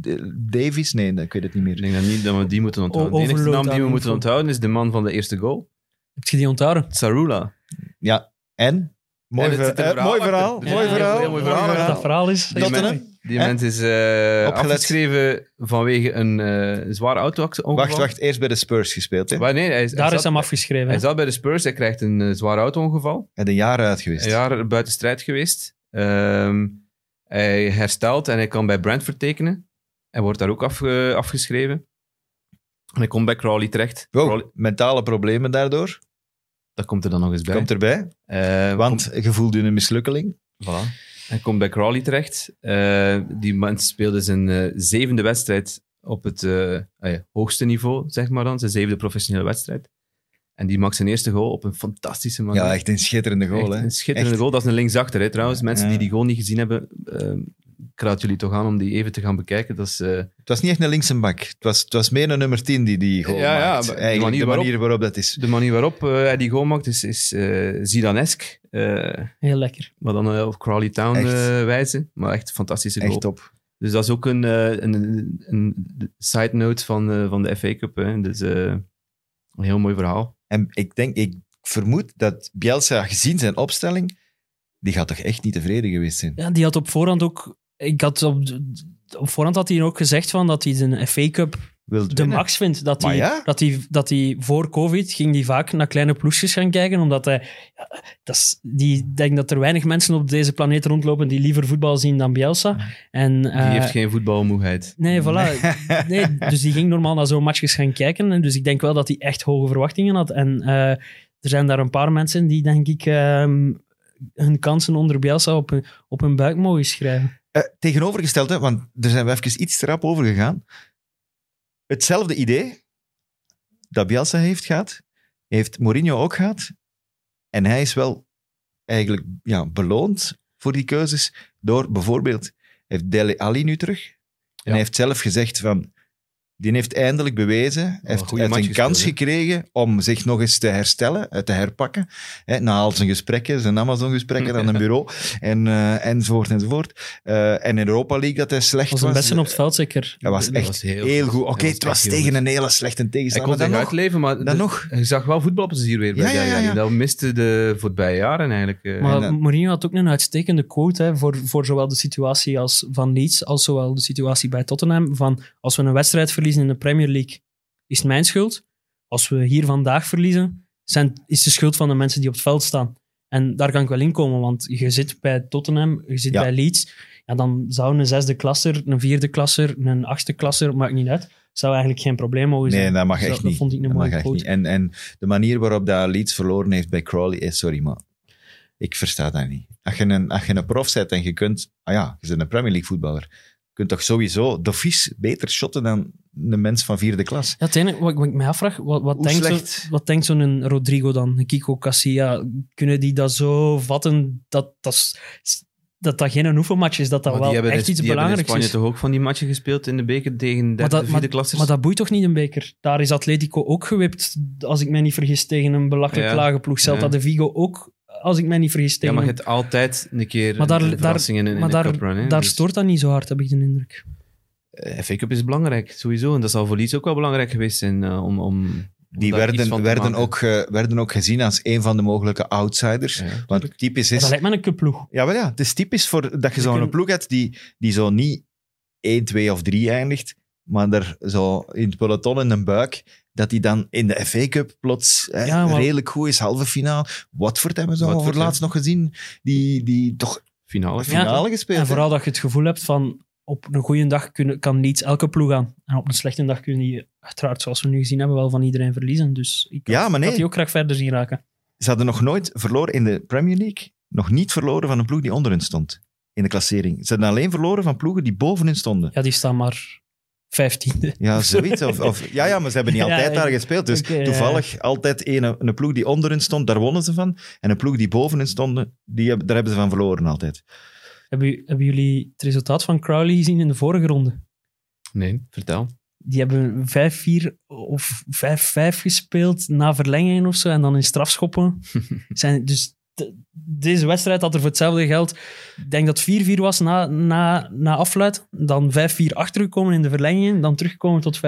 D- Davies? Nee, ik weet het niet Ik meer. denk dat, niet, dat we die moeten onthouden. O- De enige naam die we moeten onthouden is de man van de eerste goal. Heb je die onthouden? Sarula. Ja, en? Mooi, ver- eh, verhaal mooi achter. verhaal. Ja, mooi verhaal. heel mooi verhaal. Wat dat verhaal is. Die die mens is eh, Opgelet. afgeschreven vanwege een eh zware auto-ongeval. Wacht, wacht. Eerst bij de Spurs gespeeld, hè? Maar nee, hij, is- hij Daar zat, is hem afgeschreven. Hij zat bij de Spurs, hij krijgt een zwaar auto-ongeval. Hij is een jaar uit geweest. Een jaar buiten strijd geweest. Ehm, hij herstelt en hij kan bij Brentford tekenen. Hij wordt daar ook afge- afgeschreven. En hij komt bij Crawley terecht. Wow, Crawley- mentale problemen daardoor. Dat komt er dan nog eens bij. Komt erbij. Eh, Want je voelde een mislukkeling. Voilà. Hij komt bij Crawley terecht. Eh, die man speelde zijn eh, zevende wedstrijd op het eh, ah hoogste niveau, zeg maar dan. Zijn zevende professionele wedstrijd. En die maakt zijn eerste goal op een fantastische manier. Ja, echt een schitterende goal, Echt hè? een schitterende Echt. goal. Dat is een linksachter, hè, trouwens. Mensen Ja. die die goal niet gezien hebben, ik raad jullie toch aan om die even te gaan bekijken. Dat is, eh, Het was niet echt een linkse bak. Het was, het was meer een nummer 10 die die goal Ja, ja, maakt. maar de Eigenlijk, manier de waarop- manier waarop dat is. de manier waarop eh, hij die goal maakt is, is eh Zidane-esk. eh, Heel lekker. maar dan eh, op Crawley Town wijze. Maar echt een fantastische goal. Echt top. Dus dat is ook een, eh, een, een, side note van, eh, van de FA Cup. Hè. Dus eh, een heel mooi verhaal. En ik denk, ik vermoed dat Bielsa, gezien zijn opstelling, die gaat toch echt niet tevreden geweest zijn. Ja, die had op voorhand ook... Ik had op, op voorhand had hij ook gezegd van dat hij de FA Cup de winnen. max vindt. Dat hij, ja. dat, hij, dat hij voor COVID ging die vaak naar kleine ploegjes gaan kijken, omdat hij... Ja, dat is, die ik denk dat er weinig mensen op deze planeet rondlopen die liever voetbal zien dan Bielsa. En, Die eh, heeft geen voetbalmoeheid. Nee, voilà. Nee, dus die ging normaal naar zo'n matchjes gaan kijken. En dus ik denk wel dat hij echt hoge verwachtingen had. En eh, er zijn daar een paar mensen die, denk ik, ehm, hun kansen onder Bielsa op hun, op hun buik mogen schrijven. Eh, tegenovergesteld, hè, want daar zijn we even iets te rap over gegaan. Hetzelfde idee dat Bielsa heeft gehad, heeft Mourinho ook gehad. En hij is wel eigenlijk ja, beloond voor die keuzes door bijvoorbeeld, heeft Dele Ali nu terug. En Ja. hij heeft zelf gezegd van, die heeft eindelijk bewezen, hij heeft, hij heeft een kans gespeeld, gekregen om zich nog eens te herstellen, eh, te herpakken. Hè, na al zijn gesprekken, zijn Amazon-gesprekken aan een bureau, en, eh, enzovoort, enzovoort. Eh, en in Europa League dat hij slecht was was. een beste op het veld, zeker. Dat was Dat echt was heel heel, goed. Oké, het was tegen goed. een hele slechte Hij tegenstander. kon zich uitleven, maar dan de- nog. je zag wel voetbalplezier weer bij Ja, ja, ja. Dat miste de voorbije jaren eigenlijk. Maar dan- Mourinho had ook een uitstekende quote hè, voor, voor zowel de situatie als van Leeds als zowel de situatie bij Tottenham. Van als we een wedstrijd verliezen in de Premier League, is het mijn schuld. Als we hier vandaag verliezen, zijn, is de schuld van de mensen die op het veld staan. En daar kan ik wel in komen, want je zit bij Tottenham, je zit Ja. bij Leeds. Ja, dan zou een zesde klasser, een vierde klasser, een achtste klasser, maakt niet uit, zou eigenlijk geen probleem mogen zijn. Nee, dat mag echt dat niet. vond ik een Dat mooie quote. niet. En, en de manier waarop dat Leeds verloren heeft bij Crawley, is sorry, maar ik versta dat niet. Als je een, als je een prof bent en je kunt, ah ja, je bent een Premier League voetballer, kunt toch sowieso de vies beter shotten dan een mens van vierde klas. Ja, het enige wat, wat ik me afvraag, wat, wat Hoe denkt, zo, slecht? wat denkt zo'n Rodrigo dan, een Kiko Casilla? Kunnen die dat zo vatten dat dat, is- dat, dat geen oefenmatch is, dat dat Maar wel echt in, iets die hebben in belangrijks Spanje is? toch ook van die matchen gespeeld in de beker tegen Maar derde, dat, vierde maar, klassers? maar dat boeit toch niet een beker? Daar is Atletico ook gewipt, als ik mij niet vergis, tegen een belachelijk Ja. lage ploeg. Celta Ja. de Vigo ook, als ik mij niet vergis, ja, maar je hebt altijd een keer Maar daar- een in, in maar de daar, daar Dus, stoort dat niet zo hard, heb ik de indruk. eh, FA Cup is belangrijk, sowieso. En dat zal voor Leeds ook wel belangrijk geweest zijn eh, om, om, Die werden, werden, ook, werden ook gezien als een van de mogelijke outsiders. Ja, Want typisch Dat is... lijkt me een cupploeg. Ja, wel ja, het is typisch voor dat je zo'n ploeg hebt die, die zo niet 1, 2 of 3 eindigt, maar er zo in het peloton in een buik, dat die dan in de FA Cup plots hè, Ja, maar- redelijk goed is, halve finale. Watford hebben ze al Watford, voor ja. laatst nog gezien, die, die toch finale. finale gespeeld En hè. vooral dat je het gevoel hebt van op een goede dag kunnen, kan Leeds elke ploeg aan. En op een slechte dag kunnen die, uiteraard, zoals we nu gezien hebben, wel van iedereen verliezen. Dus ik had, Ja, maar had nee. die ook graag verder zien raken. Ze hadden nog nooit verloren in de Premier League, nog niet verloren van een ploeg die onder hen stond in de klassering. Ze hadden alleen verloren van ploegen die boven hen stonden. Ja, die staan maar vijftiende. Ja, zoiets. Of, of, ja, ja, maar ze hebben niet altijd ja. daar gespeeld. Dus ja. toevallig altijd een, een ploeg die onder hen stond, daar wonnen ze van. En een ploeg die boven hen stond, die, hebben- daar hebben ze van verloren altijd. Hebben, hebben jullie het resultaat van Crowley gezien in de vorige ronde? Nee, vertel. Die hebben 5-4 of 5-5 gespeeld na verlengingen of zo. En dan in strafschoppen. Zijn, dus deze wedstrijd had er voor hetzelfde geld. Ik denk dat 4-4 was na, na, na afluit. Dan 5-4 achtergekomen in de verlengingen. Dan teruggekomen tot 5-5.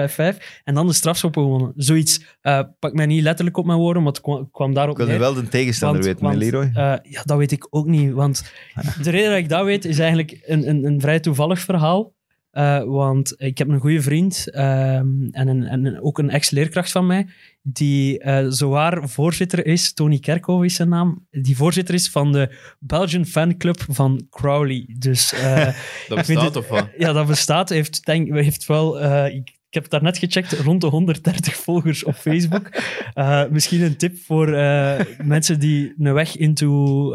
En dan de strafschoppen gewonnen. Zoiets. eh, pak mij niet letterlijk op mijn woorden, maar het kwam, kwam daarop Ik wil nu neer. wel de tegenstander Want- weten, want, Leroy. eh, ja, dat weet ik ook niet. Want de reden dat ik dat weet, is eigenlijk een, een, een vrij toevallig verhaal. Eh, want ik heb een goede vriend ehm, en, een, en ook een ex-leerkracht van mij, die eh zowaar voorzitter is, Tony Kerkhoff is zijn naam, die voorzitter is van de Belgian fanclub van Crowley. Dus eh, Dat bestaat het- of wat? ja, dat bestaat. Heeft, denk, heeft wel, ik, ik heb het daarnet gecheckt, rond de 130 volgers op Facebook. Misschien een tip voor mensen die een weg into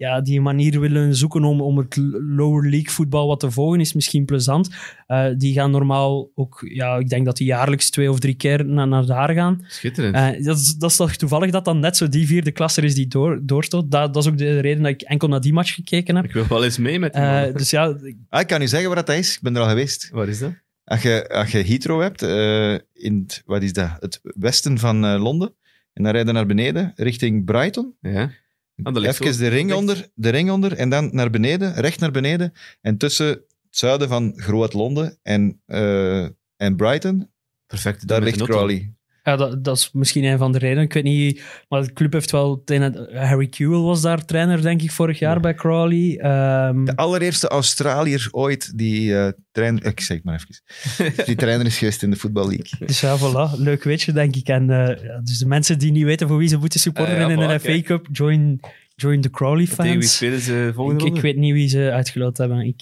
ja, die een manier willen zoeken om, om het lower league voetbal wat te volgen, is misschien plezant. Eh, die gaan normaal ook, ja, ik denk dat die jaarlijks twee of drie keer naar, naar daar gaan. Schitterend. Eh, dat, is, dat is toch toevallig dat dan net zo die vierde klasser is die door, doorstoot. Dat, dat is ook de reden dat ik enkel naar die match gekeken heb. ik wil wel eens mee met die Eh, dus ja, Ah, ik kan u zeggen wat dat is. Ik ben er al geweest. Waar is dat? Als je, als je Heathrow hebt, eh, in het, wat is dat? het westen van eh, Londen, en dan rijden naar beneden, richting Brighton. Ja. Ah, Even de ring, onder, de ring onder en dan naar beneden, recht naar beneden. En tussen het zuiden van Groot-Londen en, eh, en Brighton, Perfect. daar ligt. Crawley. Ja, dat, dat is misschien een van de redenen. Ik weet niet, maar de club heeft wel... Harry Kewell was daar trainer, denk ik, vorig jaar Ja. bij Crawley. Ehm, De allereerste Australiër ooit die eh trainer... Ik zeg het maar even. Die trainer is geweest in de Football League. dus ja, voilà. Leuk weetje, denk ik. En eh, dus de mensen die niet weten voor wie ze moeten supporteren Ah, ja, in een voilà, FA. Cup, join, join de Crawley Tegen wie fans. spelen ze volgende Ik, weet niet wie ze uitgeloot hebben. Ik,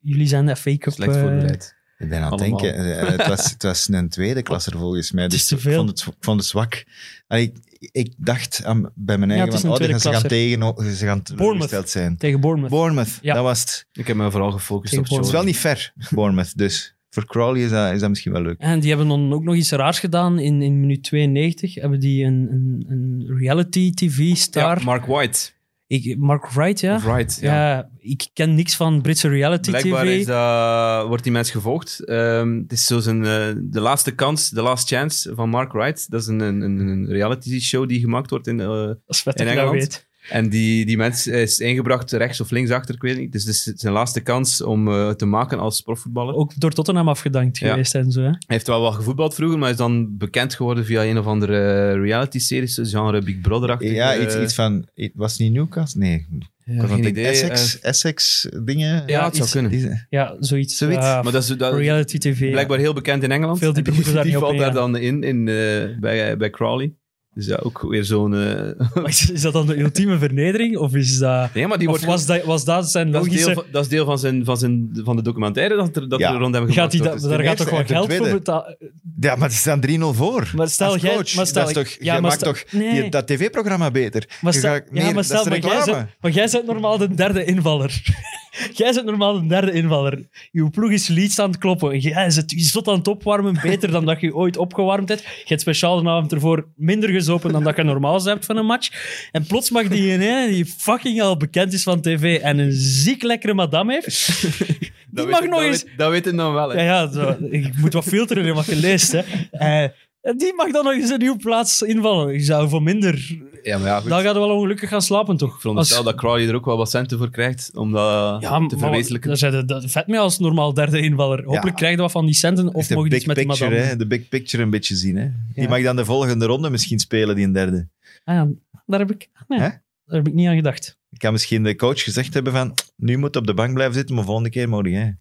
jullie zijn de FA Cup... Slecht eh, voorbereid. Ik ben aan het Allemaal. denken, eh, het, was, het was een tweede klasser volgens mij. Het is Dus ik vond het, ik vond het zwak. Allee, ik, ik dacht aan, bij mijn Ja, eigen, van, een oh, gaan ze gaan tegen, ze gaan teleurgesteld zijn. tegen Bournemouth. Bournemouth, Ja. dat was het. Ik heb me vooral gefocust Tegen op Het is wel niet ver, Bournemouth. Dus voor Crawley is dat, is dat misschien wel leuk. En die hebben dan ook nog iets raars gedaan. In, in minuut 92 hebben die een, een, een reality TV-star. Ja, Mark White. Ik, Mark Wright, ja? Wright, ja. ja. ik ken niks van Britse reality Blijkbaar TV. dat, wordt die mens gevolgd. Ehm, het is zo zijn, eh, de laatste kans, de last chance van Mark Wright. Dat is een, een, een reality show die gemaakt wordt in, Dat is vet in dat Engeland. weet. En die, die mens is ingebracht rechts of links achter, ik weet niet. Dus het is zijn laatste kans om eh, te maken als profvoetballer. Ook door Tottenham afgedankt Ja. geweest en zo. Hè? Hij heeft wel wat gevoetbald vroeger, maar is dan bekend geworden via een of andere reality-series, genre Big Brother-achtig. Ja, eh, iets, iets van... Was het niet Newcastle? Nee. ja, geen idee. eh, Essex, Essex dingen. ja, het zou iets- kunnen. Die- Ja, zoiets. Zoiets. Maar dat is, dat, reality TV. ja. blijkbaar heel bekend in Engeland. Veel die, die niet op valt daar dan in, in eh, bij, bij Crawley. Dus ja, ook weer zo'n... eh, Is, is dat dan de ultieme vernedering? Of, is dat, nee, maar die of wordt... was, dat, was dat zijn dat, is deel van, dat is deel van, zijn, van, zijn, van de documentaire dat er, dat Ja. er rond hem Gaat gemaakt wordt. dat, Dus daar gaat toch wel geld voor betalen? Ja, maar ze staan 3-0 voor. Maar stel, jij- maar stel- dat is toch, ja, jij maar maakt stel- toch nee. die- dat tv-programma beter. Maar Je stel, gaat ja, maar stel, dat is maar jij, maar jij bent normaal de derde invaller. jij bent normaal de derde invaller. Je ploeg is Leeds aan het kloppen. Jij zit je zot aan het opwarmen, beter dan dat je ooit opgewarmd hebt. Je hebt speciaal de avond ervoor minder gezopen dan dat je normaal hebt van een match. En plots mag die ene, die fucking al bekend is van tv en een ziek lekkere madame heeft, die dat mag nog dat eens... Weet, dat weet hij dan wel, hè. Ja, ja zo, ik moet wat filteren in wat je leest. Hè. Eh, die mag dan nog eens een nieuwe plaats invallen. Je zou voor minder... Ja, maar ja, goed. Dan gaat hij wel ongelukkig gaan slapen, toch? Ik veronderstel dat Crowley er ook wel wat centen voor krijgt om dat Ja, te maar verwezenlijken. daar zijn de, vet mee als normaal derde invaller. Hopelijk Ja. krijg je wat van die centen of Echt de mogen big iets met die picture, madame. hè, de big picture een beetje zien. Hè. Die Ja. mag dan de volgende ronde misschien spelen, die een derde. Ah, ja, daar, heb ik, nee, Hè? daar heb ik niet aan gedacht. Ik kan misschien de coach gezegd hebben van, nu moet op de bank blijven zitten, maar volgende keer mag jij.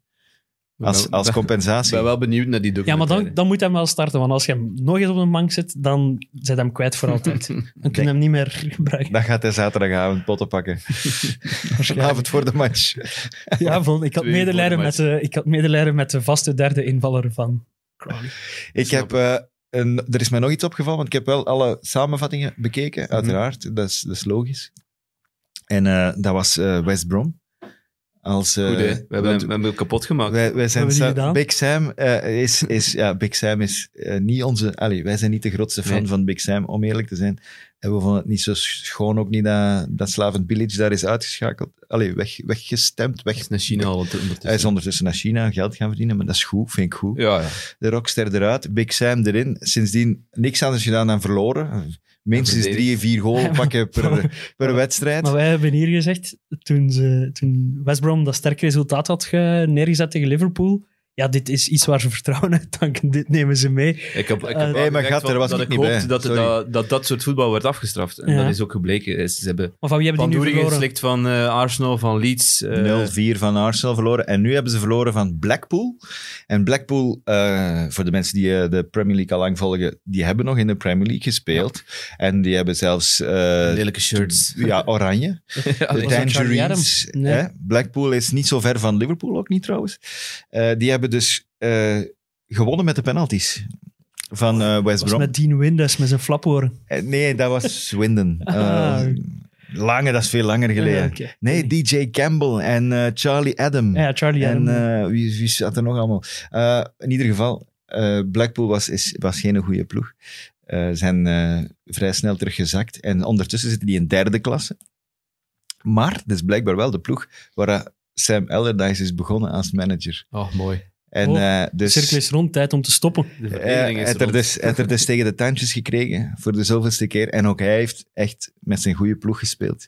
Als, als compensatie. Ik ben wel benieuwd naar die Ja, maar documentaire. dan, dan moet hij wel starten. Want als je hem nog eens op de bank zet, dan zet hem kwijt voor altijd. Dan kun je hem niet meer gebruiken. Dan gaat hij zaterdagavond potten pakken. Avond voor de match. Ja, van, ik, had medelijden de met de, ik had medelijden met de vaste derde invaller van Crowley. Ik heb, eh, een, er is mij nog iets opgevallen, want ik heb wel alle samenvattingen bekeken, uiteraard. Dat, is, dat is logisch. En eh, dat was eh, West Brom. Als, eh, Goed. We hebben, hem, we hebben hem kapot gemaakt. wij, wij zijn Sa-? Big Sam eh, is, is, ja, Big Sam is eh, niet onze, allee, wij zijn niet de grootste fan Nee. van Big Sam, om eerlijk te zijn. En we vonden het niet zo schoon, ook niet dat, dat Slaven Village daar is uitgeschakeld, allee, weg, weggestemd, weg. Is naar China al ondertussen. Hij is ondertussen naar China geld gaan verdienen, maar dat is goed, vind ik goed Ja, ja. de rockster eruit, Big Sam erin. Sindsdien niks anders gedaan dan verloren. Minstens drie, vier goal pakken per, per wedstrijd. Maar wij hebben hier gezegd, toen, ze, toen West Brom dat sterk resultaat had ge- neergezet tegen Liverpool, ja, dit is iets waar ze vertrouwen uit danken. Dit nemen ze mee. Ik heb, ik heb Eh, nee, maar daar was dat ik niet hoopte bij. dat, dat, dat dat soort voetbal werd afgestraft. En Ja. dat is ook gebleken. Ze hebben Maar van wie hebben die nu verloren? geslikt van eh, Arsenal, van Leeds. eh, 0-4 van Arsenal verloren. En nu hebben ze verloren van Blackpool. En Blackpool, eh, voor de mensen die eh, de Premier League al lang volgen, die hebben nog in de Premier League gespeeld. En die hebben zelfs... eh, lelijke shirts. ja, oranje. Ja, De Tangerines. Nee. Blackpool is niet zo ver van Liverpool, ook niet trouwens. Eh, die hebben dus eh, gewonnen met de penalties van eh, West was Brom. met Dean Windes met zijn flaporen. Eh, nee, dat was Swindon. Eh, Ah. Lange, dat is veel langer geleden. Ja. Nee, DJ Campbell en eh, Charlie Adam. Ja, Charlie en Adam. eh, wie, wie zat er nog allemaal? Eh, in ieder geval, eh, Blackpool was, is, was geen goede ploeg. Eh zijn eh, vrij snel teruggezakt. En ondertussen zitten die in derde klasse. Maar dat is blijkbaar wel de ploeg waar Sam Allardyce is begonnen als manager. Oh, mooi. En Oh, eh, de dus... cirkel is rond, tijd om te stoppen. De Hij heeft er, dus, er dus tegen de tandjes gekregen voor de zoveelste keer. En ook hij heeft echt met zijn goede ploeg gespeeld.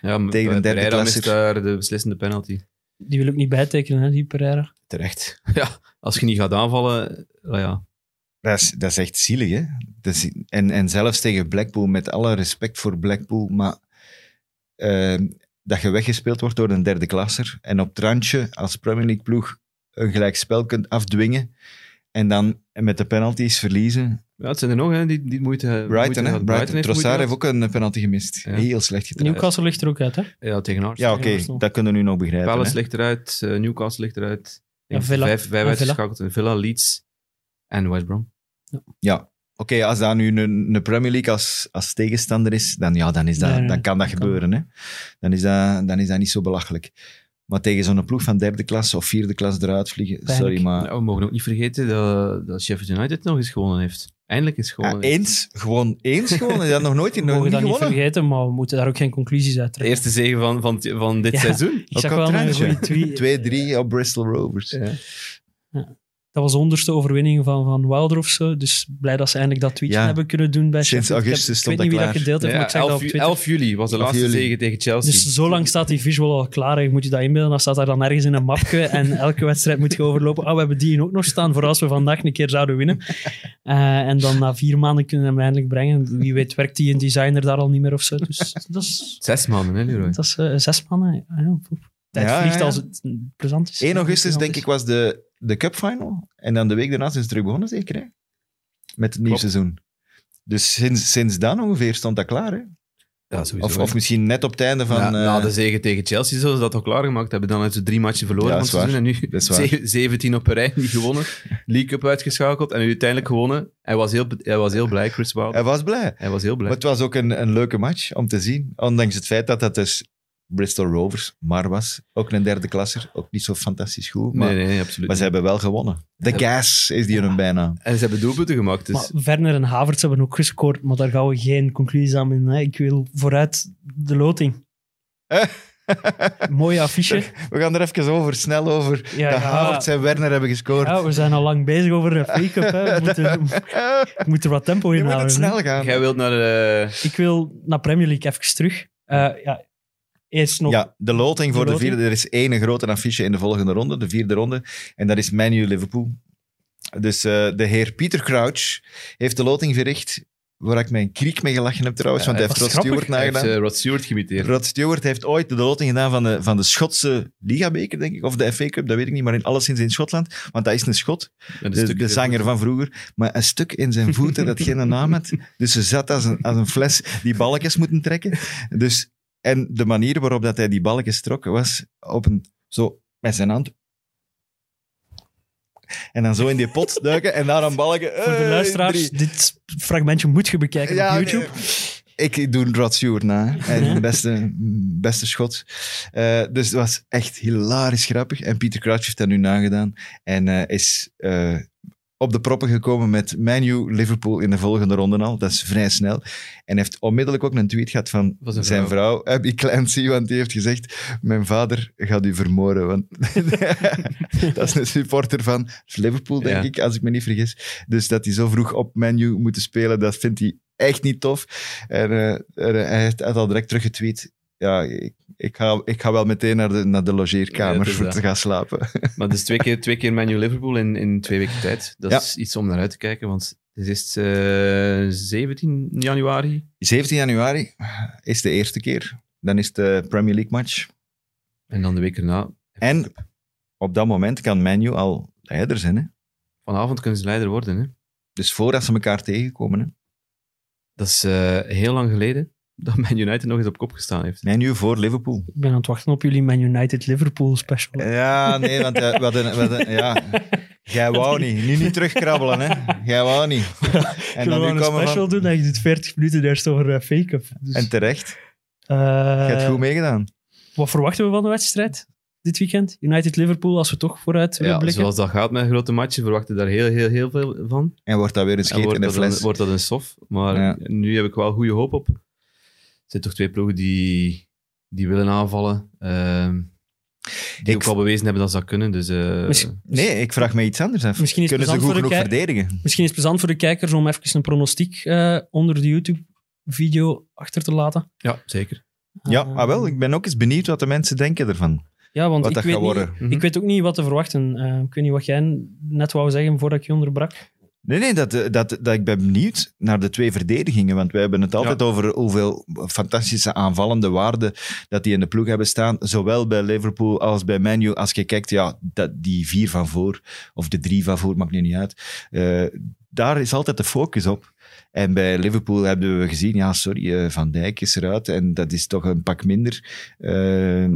ja, maar tegen een derde Pereira mist daar de beslissende penalty. Die wil ik niet bijtekenen, hè, die Pereira. Terecht. Ja, als je niet gaat aanvallen, nou ja. Dat is, dat is echt zielig, hè? Dat is, en, en zelfs tegen Blackpool, met alle respect voor Blackpool, maar ehm, dat je weggespeeld wordt door een derde klasser en op het randje als Premier League ploeg een gelijkspel kunt afdwingen en dan met de penalties verliezen. ja, het zijn er nog, hè, die, die moeite moeite Brighton, hè? gehad. Brighton. heeft Trossard heeft moeite ook een penalty gemist. Ja. Heel slecht gedraaid. Newcastle ligt er ook uit, hè? Ja, tegen Arsenal. Ja, oké, dat kunnen we nu nog begrijpen. Palace hè. ligt eruit, eh, Newcastle ligt eruit. Ja, Villa. Vijf, vijf Villa. uitgeschakeld. Villa, Leeds en West Brom. Ja, oké, als dat nu een, een Premier League als, als tegenstander is, dan, ja, dan, is dat, Nee, nee, dan kan dat kan. gebeuren. Hè? Dan, is dat, dan is dat niet zo belachelijk. Maar tegen zo'n ploeg van derde klas of vierde klas eruit vliegen, Pijnlijk. sorry, maar... Ja, we mogen ook niet vergeten dat, dat Sheffield United nog eens gewonnen heeft. Eindelijk is Ja, gewonnen. heeft. eens, gewoon eens gewonnen. Dat nog nooit We nog mogen niet dat niet vergeten, maar we moeten daar ook geen conclusies uit trekken. eerste zege van, van, van dit Ja. seizoen. Ik Ook zag op wel een goede tweet. 2-3 op Bristol Rovers. Ja. Dat was de honderdste overwinning van, van Wilder of zo. Dus blij dat ze eindelijk dat tweetje Ja. hebben kunnen doen bij Sinds Sheffield. Ik heb- augustus Ik weet stond niet wie dat dat gedeeld heeft, maar Ja, ik zag dat 11, op ju- Twitter. 11 juli was de 11 laatste juli. zege tegen Chelsea. Dus zo lang staat die visual al klaar. Je moet je dat inbeelden. Dan staat daar dan ergens in een mapje en elke wedstrijd moet je overlopen. Oh, we hebben die ook nog staan voor als we vandaag een keer zouden winnen. Eh, en dan na vier maanden kunnen we hem eindelijk brengen. Wie weet werkt die een designer daar al niet meer of zo. Dus dat is, Zes maanden, hè, Leroy? dat is eh, zes mannen. Ja. Tijd Ja, vliegt ja, ja. als het plezant is. 1 augustus, denk ik, was de, de Cup Final. En dan de week daarna zijn ze terug begonnen, zeker? Hè? Met het nieuwe seizoen. Dus sinds, sinds dan ongeveer stond dat klaar. Hè? Ja, sowieso. Of, of misschien net op het einde van... na, na eh, de zege tegen Chelsea zullen ze dat al klaargemaakt hebben. Dan hebben ze drie matchen verloren Ja, van dat het is seizoen. En nu Dat is waar. ze- 17 op een rij, niet gewonnen. League Cup uitgeschakeld en nu uiteindelijk gewonnen. Hij was heel, hij was heel blij, Chris Wilder. hij was blij. Hij was heel blij. Maar het was ook een, een leuke match om te zien. Ondanks het feit dat dat dus Bristol Rovers maar was. Ook een derde klasser. Ook niet zo fantastisch goed. Maar, nee, nee, absoluut. maar ze hebben wel gewonnen. De Gas is die hun bijnaam. En ze hebben doelpunten gemaakt. Dus Maar Werner en Havertz hebben ook gescoord, maar daar gaan we geen conclusies aan in. Hè. Ik wil vooruit de loting. Mooie affiche. We gaan er even over, snel over. Ja. Havertz en Werner hebben gescoord. Ja, we zijn al lang bezig over de fake Cup. Hè. We moeten, ik moet er wat tempo Je in moet het houden. snel gaan. jij wilt naar de... Ik wil naar Premier League even terug. Eh, ja, eerst nog. Ja, de loting voor De vierde. Er is één grote affiche in de volgende ronde, de vierde ronde. En dat is Manu Liverpool. Dus eh, de heer Pieter Crouch heeft de loting verricht. Waar ik mijn kriek mee gelachen heb trouwens, want hij heeft Rod grappig. Stewart Hij heeft nagedaan. eh, Rod Stewart geïmiteerd. Rod Stewart heeft ooit de loting gedaan van de, van de Schotse Ligabeker, denk ik. Of de FA Cup, dat weet ik niet. Maar in, alleszins in Schotland. Want dat is een Schot. Een De, de zanger van vroeger. Maar een stuk in zijn voeten dat geen naam had. Dus ze zat als een, als een fles die balkjes moeten trekken. Dus, en de manier waarop dat hij die balkjes trok, was op een, zo met zijn hand. En dan zo in die pot duiken en daar een balkje. Voor de eh, luisteraars, drie. dit fragmentje moet je bekijken Ja, op YouTube. nee, ik doe Rod Stewart na. En beste, beste schot. Eh, dus het was echt hilarisch grappig. En Pieter Crouch heeft dat nu nagedaan. En eh, is op de proppen gekomen met Manu Liverpool in de volgende ronde al. Dat is vrij snel. En heeft onmiddellijk ook een tweet gehad van, zijn vrouw, Abby Clancy, want die heeft gezegd, mijn vader gaat u vermoorden. Want dat is een supporter van Liverpool, denk Ja. ik, als ik me niet vergis. Dus dat hij zo vroeg op Manu moeten spelen, dat vindt hij echt niet tof. En er- hij heeft had al direct teruggetweet. Ja, ik, ik, ga, ik ga wel meteen naar de, naar de logeerkamer voor dat. te gaan slapen. Maar dus twee keer, twee keer Man U Liverpool in, in twee weken tijd. Dat Ja. is iets om naar uit te kijken, want het is eh 17 januari. 17 januari is de eerste keer. Dan is de Premier League match. En dan de week erna. En op dat moment kan Manu al leider zijn. Hè? Vanavond kunnen ze leider worden. Hè? Dus voordat ze elkaar tegenkomen. Hè? Dat is eh, heel lang geleden dat Man United nog eens op kop gestaan heeft. Manu voor Liverpool. Ik ben aan het wachten op jullie Man United Liverpool special. Ja, nee, want eh, we hadden, we hadden- ja. Jij wou niet. Nu niet terugkrabbelen, hè. Jij wou niet. En dan nu een special van... doen en je doet 40 minuten eerst over uh, fake up. Dus, En terecht. eh, Je hebt goed meegedaan. wat verwachten we van de wedstrijd dit weekend? United-Liverpool, als we toch vooruit willen Ja, blikken. zoals dat gaat met grote matchen, verwachten we daar heel, heel, heel veel van. En wordt dat weer een En scheet in wordt de dat, fles. een, wordt dat een sof. Maar Ja. nu heb ik wel goede hoop op. Er zijn toch twee ploegen die, die willen aanvallen. ehm, die Ik- ook al bewezen hebben dat ze dat kunnen. Dus, eh, Misschien- Nee, ik vraag me iets anders af. Misschien is het Kunnen ze goed voor de genoeg verdedigen? Misschien is het plezant voor de kijkers om even een pronostiek eh, onder de YouTube-video achter te laten. ja, zeker. Ja, Eh, ah, wel, ik ben ook eens benieuwd wat de mensen denken ervan. ja, want Wat ik weet, niet, ik weet ook niet wat te verwachten. Eh, ik weet niet wat jij net wou zeggen voordat ik je onderbrak. Nee, nee, dat, dat, dat, ik ben benieuwd naar de twee verdedigingen. Want wij hebben het altijd over hoeveel fantastische aanvallende waarden dat die in de ploeg hebben staan. Zowel bij Liverpool als bij Manu. Als je kijkt, ja, dat, die vier van voor, of de drie van voor, maakt nu niet uit. Eh, daar is altijd de focus op. En bij Liverpool hebben we gezien, ja, sorry, eh, Van Dijk is eruit. En dat is toch een pak minder. Eh,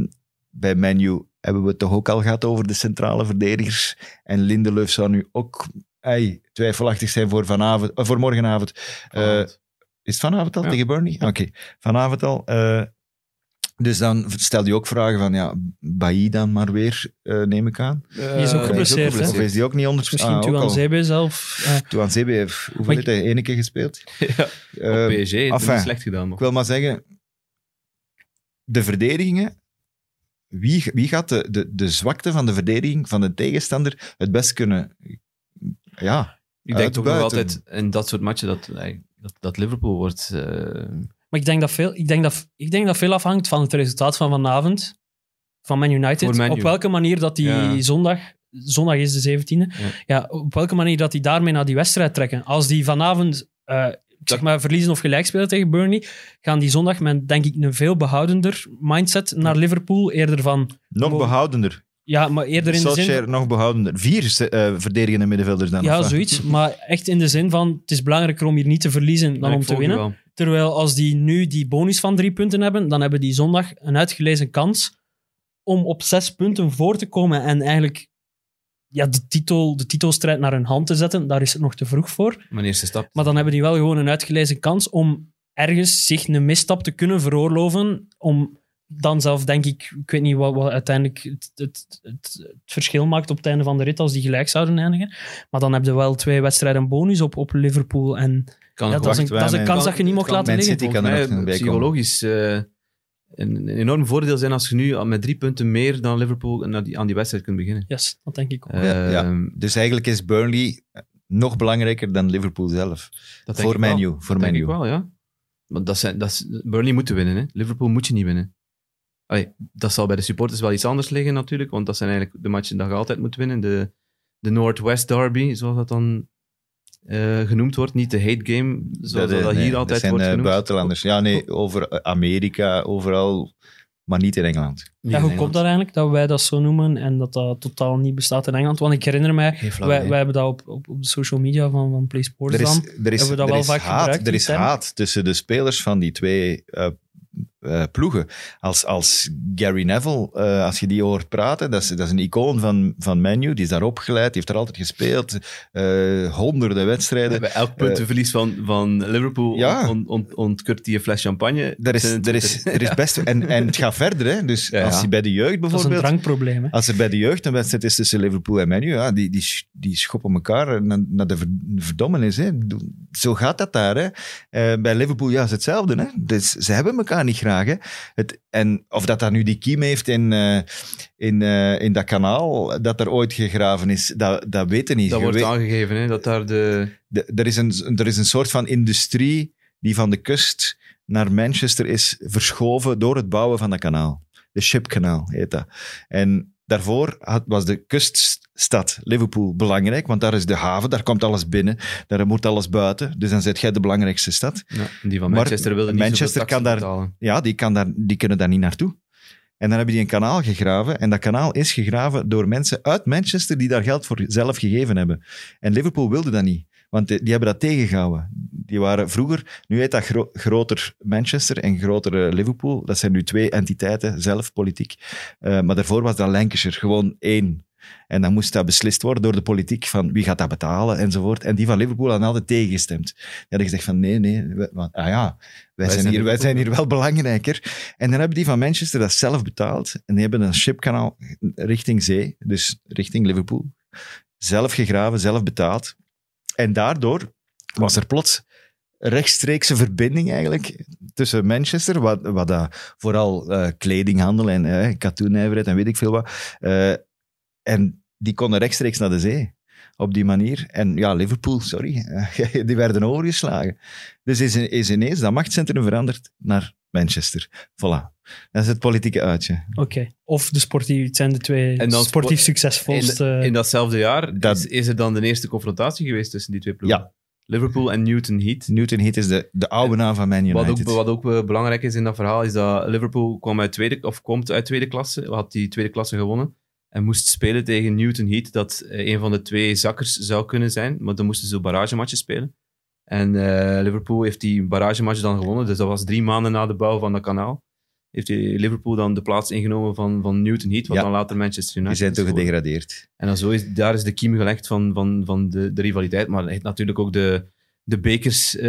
bij Manu hebben we het toch ook al gehad over de centrale verdedigers. En Lindelöf zou nu ook ey, twijfelachtig zijn voor, vanavond, eh, voor morgenavond. Eh, is het vanavond al Ja. tegen Burnley? Oké, vanavond al. Eh, dus dan stel je ook vragen van, ja, Bailly dan maar weer, eh, neem ik aan. Die is ook geblesseerd, hè? Of is die ook niet onder... Misschien ah, Tuan. Zebe zelf. eh, Tuan Zebe heeft, hoeveel Maar heeft hij? Eén keer gespeeld? ja, Eh, op PSG enfin, slecht gedaan. nog. Ik wil maar zeggen, de verdedigingen, wie, wie gaat de, de, de zwakte van de verdediging van de tegenstander het best kunnen... Ja, Ik denk toch nog uitbuiten. altijd in dat soort matchen dat, eh, dat, dat Liverpool wordt. eh, Maar ik denk, dat veel, ik, denk dat, ik denk dat veel afhangt van het resultaat van vanavond. Van Man United. Man. Op welke manier dat die Ja. zondag... Zondag is de 17e. Ja. Ja. op welke manier dat die daarmee naar die wedstrijd trekken. Als die vanavond... eh, ik zeg maar verliezen of gelijk spelen tegen Burnley, gaan die zondag met, denk ik, een veel behoudender mindset naar Liverpool. Eerder van... nog behoudender. Ja, maar eerder in de zin... Solskjaer nog behouden. Vier eh, verdedigende middenvelders dan. Ja, zoiets. Maar echt in de zin van, het is belangrijker om hier niet te verliezen dan Ja, om te winnen. wel. Terwijl als die nu die bonus van drie punten hebben, dan hebben die zondag een uitgelezen kans om op zes punten voor te komen en eigenlijk ja, de, titel, de titelstrijd naar hun hand te zetten. Daar is het nog te vroeg voor. Mijn eerste stap. Maar dan hebben die wel gewoon een uitgelezen kans om ergens zich een misstap te kunnen veroorloven. Om dan zelf, denk ik, ik weet niet wat, wat uiteindelijk het, het, het, het verschil maakt op het einde van de rit als die gelijk zouden eindigen. Maar dan heb je wel twee wedstrijden bonus op, op Liverpool. En kan ja, dat, is een, dat is een kans dat je niet mocht kan laten liggen. City kan er mij psychologisch eh, een, een enorm voordeel zijn als je nu met drie punten meer dan Liverpool aan die, aan die wedstrijd kunt beginnen. Yes, dat denk ik ook. Ja, ja. Ehm, Dus eigenlijk is Burnley nog belangrijker dan Liverpool zelf. dat denk Voor ik wel. menu. Voor Dat denk ik wel, ja. Maar dat zijn, dat is, Burnley moet winnen. Hè. Liverpool moet je niet winnen. Allee, dat zal bij de supporters wel iets anders liggen natuurlijk, want dat zijn eigenlijk de matchen dat je altijd moet winnen. De, de Northwest Derby, zoals dat dan eh, genoemd wordt. Niet de hate game, zoals dat, hier altijd dat zijn wordt eh, genoemd. buitenlanders. Ja, nee, over Amerika, overal, maar niet in Engeland. Niet Ja, in hoe Engeland. komt dat eigenlijk dat wij dat zo noemen en dat dat totaal niet bestaat in Engeland? Want ik herinner mij, flauw wij, hebben dat op, op, op de social media van, van Play Sports Er is, dan. er is, Hebben we dat er wel is vaak haat, gebruikt, er die is haat tussen de spelers van die twee eh, eh, ploegen. Als, als Gary Neville, eh, als je die hoort praten, dat is, dat is een icoon van, van Menu. Die is daar opgeleid, die heeft er altijd gespeeld. eh, honderden wedstrijden. Bij elk puntenverlies van, van Liverpool Ja. ont, ont, ontkurt hij een fles champagne. Er is, er is, er is best... En, en het gaat verder, hè. Dus Ja, ja. als hij bij de jeugd Dat is een bijvoorbeeld... drankprobleem. Hè? Als er bij de jeugd een wedstrijd is tussen Liverpool en Menu, ja, die, die, die schoppen elkaar naar, naar de ver- verdommenis. Hè. Zo gaat dat daar. Hè. Eh, bij Liverpool ja, is hetzelfde. Hè. Dus ze hebben elkaar niet graag. Hè. Het, en of dat dat nu die kiem heeft in, eh, in, eh, in dat kanaal dat er ooit gegraven is, dat, dat weten niet. Dat Je wordt weet- aangegeven, hè, dat daar de... de- er, is een, er is een soort van industrie die van de kust naar Manchester is verschoven door het bouwen van dat kanaal. De Shipkanaal heet dat. En daarvoor had, was de kuststad Liverpool belangrijk, want daar is de haven, daar komt alles binnen, daar moet alles buiten. Dus dan zit jij de belangrijkste stad. Ja, die van Manchester wilde niet Manchester kan daar- betalen. Ja, die, kan daar, die kunnen daar niet naartoe. En dan hebben die een kanaal gegraven. En dat kanaal is gegraven door mensen uit Manchester die daar geld voor zelf gegeven hebben. En Liverpool wilde dat niet. Want die, die hebben dat tegengehouden. Die waren vroeger, nu heet dat gro- groter Manchester en groter Liverpool. Dat zijn nu twee entiteiten, zelf politiek. Eh, maar daarvoor was dat Lancashire, gewoon één. En dan moest dat beslist worden door de politiek van wie gaat dat betalen enzovoort. En die van Liverpool hadden altijd tegengestemd. Die hadden gezegd van nee, nee, wij- want, ah ja, wij, zijn, hier, wij zijn hier wel belangrijker. En dan hebben die van Manchester dat zelf betaald. En die hebben een shipkanaal richting zee, dus richting Liverpool. Zelf gegraven, zelf betaald. En daardoor was er plots rechtstreekse verbinding eigenlijk tussen Manchester, wat, wat dat vooral eh, kledinghandel en eh, katoennijverheid en weet ik veel wat. eh, en die konden rechtstreeks naar de zee. Op die manier. En ja, Liverpool, sorry, die werden overgeslagen. Dus is, is ineens dat machtscentrum veranderd naar Manchester. Voilà. Dat is het politieke uitje. Oké. Of de sportief, het zijn de twee En dan sportief spo- succesvolste... In, in datzelfde jaar Dat- is, is er dan de eerste confrontatie geweest tussen die twee ploegen. Ja. Liverpool en Newton Heat. Newton Heat is de, de oude naam van Man Wat United. ook, wat ook belangrijk is in dat verhaal, is dat Liverpool kwam uit tweede, of komt uit tweede klasse, had die tweede klasse gewonnen, en moest spelen tegen Newton Heat, dat eh, een van de twee zakkers zou kunnen zijn, maar dan moesten ze barragematchen spelen. En eh, Liverpool heeft die barragematch dan gewonnen, dus dat was drie maanden na de bouw van dat kanaal. Heeft die Liverpool dan de plaats ingenomen van, van Newton Heat, wat Ja. dan later Manchester Die United zijn is toch gedegradeerd. En dan zo is, daar is de kiem gelegd van, van, van de, de rivaliteit. Maar hij heeft natuurlijk ook de, de bekers, eh,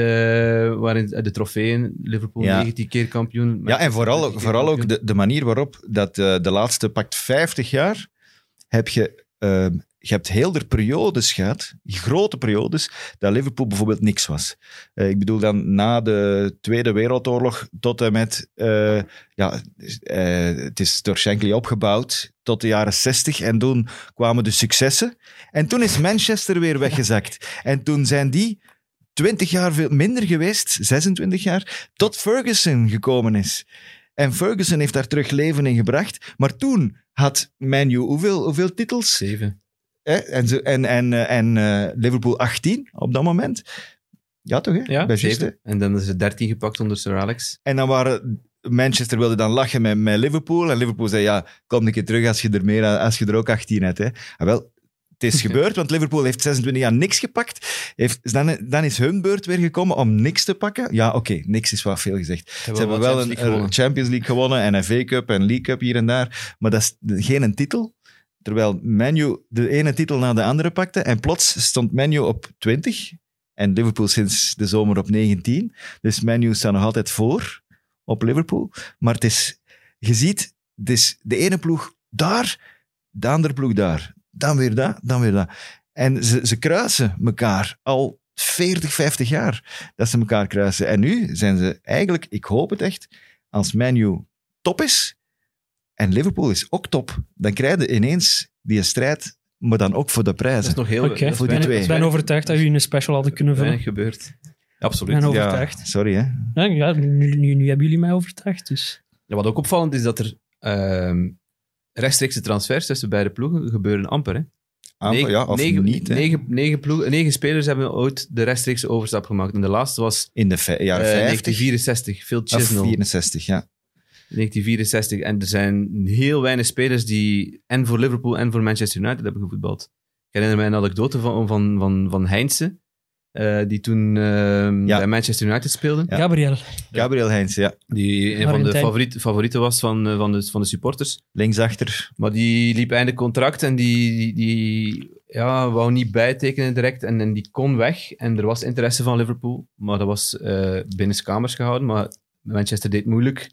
waarin, de trofeeën. Liverpool Ja. 19 keer kampioen. Ja, en vooral, 20 keer vooral ook de, de manier waarop dat eh, de laatste pakt 50 jaar heb je, eh, je hebt heel de periodes gehad, grote periodes, dat Liverpool bijvoorbeeld niks was. Eh, ik bedoel dan na de Tweede Wereldoorlog tot en met, eh, ja, eh, het is door Shankly opgebouwd tot de jaren 60 en toen kwamen de successen. En toen is Manchester weer weggezakt. En toen zijn die 20 jaar veel minder geweest, 26 jaar, tot Ferguson gekomen is. En Ferguson heeft daar terug leven in gebracht. Maar toen had Man U hoeveel, hoeveel titels? Zeven. Hè? En, zo, en, en, eh, en eh, Liverpool 18 op dat moment. Ja, toch? Hè? Ja, Bij zeven. En dan is er 13 gepakt onder Sir Alex. En dan waren Manchester wilde dan lachen met, met Liverpool. En Liverpool zei, ja, kom een keer terug als je er, meer, als je er ook 18 hebt. Hè. Ah, wel, het is gebeurd, want Liverpool heeft 26 jaar niks gepakt. Heeft, dan, dan is hun beurt weer gekomen om niks te pakken. Ja, oké, niks is wat veel gezegd. Ze hebben wel een, een Champions League gewonnen en een FA Cup en League Cup hier en daar. Maar dat is geen een titel. Terwijl Manu de ene titel na de andere pakte. En plots stond Manu op 20. En Liverpool sinds de zomer op 19. Dus Manu staat nog altijd voor op Liverpool. Maar het is, je ziet, het is de ene ploeg daar, de andere ploeg daar. Dan weer dat, dan weer dat. En ze, ze kruisen elkaar al 40, 50 jaar dat ze elkaar kruisen. En nu zijn ze eigenlijk, ik hoop het echt, als Manu top is en Liverpool is ook top, dan krijg je ineens die strijd, maar dan ook voor de Dat prijzen. is nog heel... Dat is voor die ik ben, twee. ik ben overtuigd dat jullie een special hadden kunnen vullen. gebeurd. Ik Absoluut. ben Ja. overtuigd. Sorry, hè. Ja, ja, nu, nu, nu hebben jullie mij overtuigd, dus... wat ook opvallend is dat er ehm, rechtstreekse transfers tussen beide ploegen gebeuren amper. Hè? Amper, ja, of negen, niet. hè. Negen, negen, ploegen, negen spelers hebben ooit de rechtstreekse overstap gemaakt. En de laatste was In de jaren 50 1964, Phil of Chisnell. 64, ja. 1964. En er zijn heel weinig spelers die en voor Liverpool en voor Manchester United hebben gevoetbald. Ik herinner mij een anekdote van, van, van, van Heinze, eh, die toen ehm, Ja. bij Manchester United speelde. Ja. Gabriel, Gabriel Heinz, ja. Die een van de favoriet, favorieten was van, eh, van, de, van de supporters. Linksachter. Maar die liep einde contract en die, die, die ja, wou niet bijtekenen direct. En, en die kon weg. En er was interesse van Liverpool. Maar dat was eh binnenskamers gehouden. Maar Manchester deed moeilijk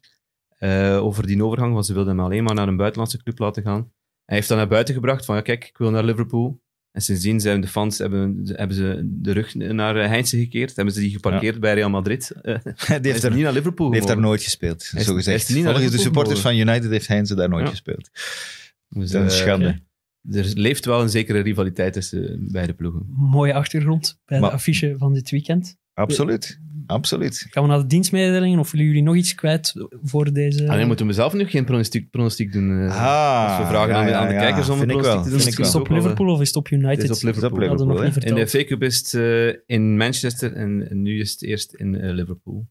eh, over die overgang. Want ze wilden hem alleen maar naar een buitenlandse club laten gaan. Hij heeft dan naar buiten gebracht van, ja kijk, ik wil naar Liverpool. En sindsdien zijn de fans, hebben, hebben ze de rug naar Heinze gekeerd. Hebben ze die geparkeerd bij Real Madrid. Eh, Die hij heeft is er, niet naar Liverpool die heeft daar nooit gespeeld, is- zo gezegd. is niet naar Volgens de supporters van United heeft Heinz daar nooit Ja. gespeeld. Dus, Dat is een eh, schande. Er leeft wel een zekere rivaliteit tussen beide ploegen. mooie achtergrond bij Maar- de affiche van dit weekend. Absoluut. Absoluut. Gaan we naar de dienstmededelingen of willen jullie nog iets kwijt voor deze... Alleen moeten we zelf nu geen pronostiek, pronostiek doen. eh. Ah, als we vragen aan, de- aan de kijkers om een pronostiek wel. te doen, is het op Liverpool of is het op United? Het is op Liverpool. Het is op Liverpool, In de verteld. FA Cup is het eh, in Manchester en, en nu is het eerst in eh, Liverpool.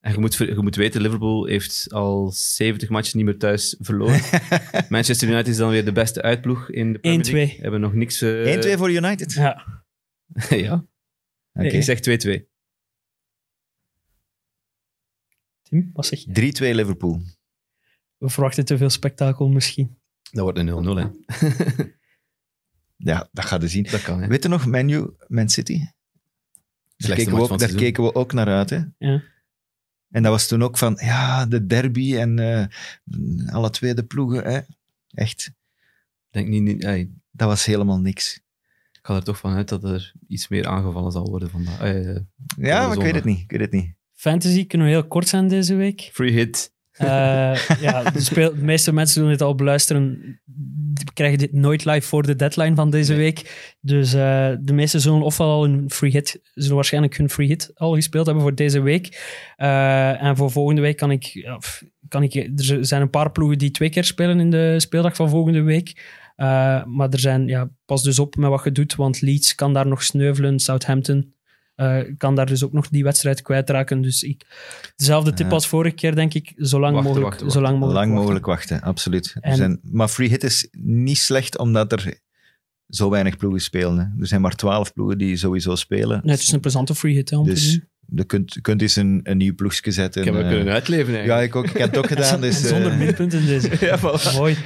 En je moet, je moet weten, Liverpool heeft al 70 matches niet meer thuis verloren. Manchester United is dan weer de beste uitploeg in de Premier 1-2. League. Hebben nog niks... eh, 1-2 voor United. Ja, ja, Oké. ik zeg 2-2. Tim, wat zeg je? 3-2 Liverpool. We verwachten te veel spektakel misschien. Dat wordt een 0-0, hè. Ja, dat gaat je zien. Dat kan, hè. Weet je nog, Manu, Man City? Daar, keken we, ook, daar keken we ook naar uit. Hè? Ja. En dat was toen ook van, ja, de derby en eh, alle twee de ploegen. Hè? Echt, denk niet, niet, ey, dat was helemaal niks. ik ga er toch van uit dat er iets meer aangevallen zal worden vandaag. Eh, Ja, maar ik weet het niet. Ik weet het niet. Fantasy kunnen we heel kort zijn deze week. free hit. Eh, ja, de, speel- de meeste mensen doen dit al beluisteren. Die krijgen dit nooit live voor de deadline van deze week. Dus eh, de meesten zullen ofwel al een free hit, zullen waarschijnlijk hun free hit al gespeeld hebben voor deze week. Eh, en voor volgende week kan ik, kan ik. Er zijn een paar ploegen die twee keer spelen in de speeldag van volgende week. Maar er zijn, ja, pas dus op met wat je doet, want Leeds kan daar nog sneuvelen, Southampton. Eh, kan daar dus ook nog die wedstrijd kwijtraken. Dus ik, dezelfde tip Ja. als vorige keer, denk ik. Zolang Wachten, mogelijk. wachten, wachten. Zolang mogelijk. Lang wachten. mogelijk wachten, absoluut. Er En- zijn, maar free hit is niet slecht omdat er zo weinig ploegen spelen. Hè. Er zijn maar twaalf ploegen die sowieso spelen. Nee, het is een plezante free hit hè, om te Dus doen. je kunt, kunt eens een, een nieuw ploegje zetten. Ik heb hem eh, kunnen uitleven ja, eigenlijk. ik ook. Ik heb het ook gedaan. Dus, eh, Zonder minpunten deze. Ja, voilà. Mooi.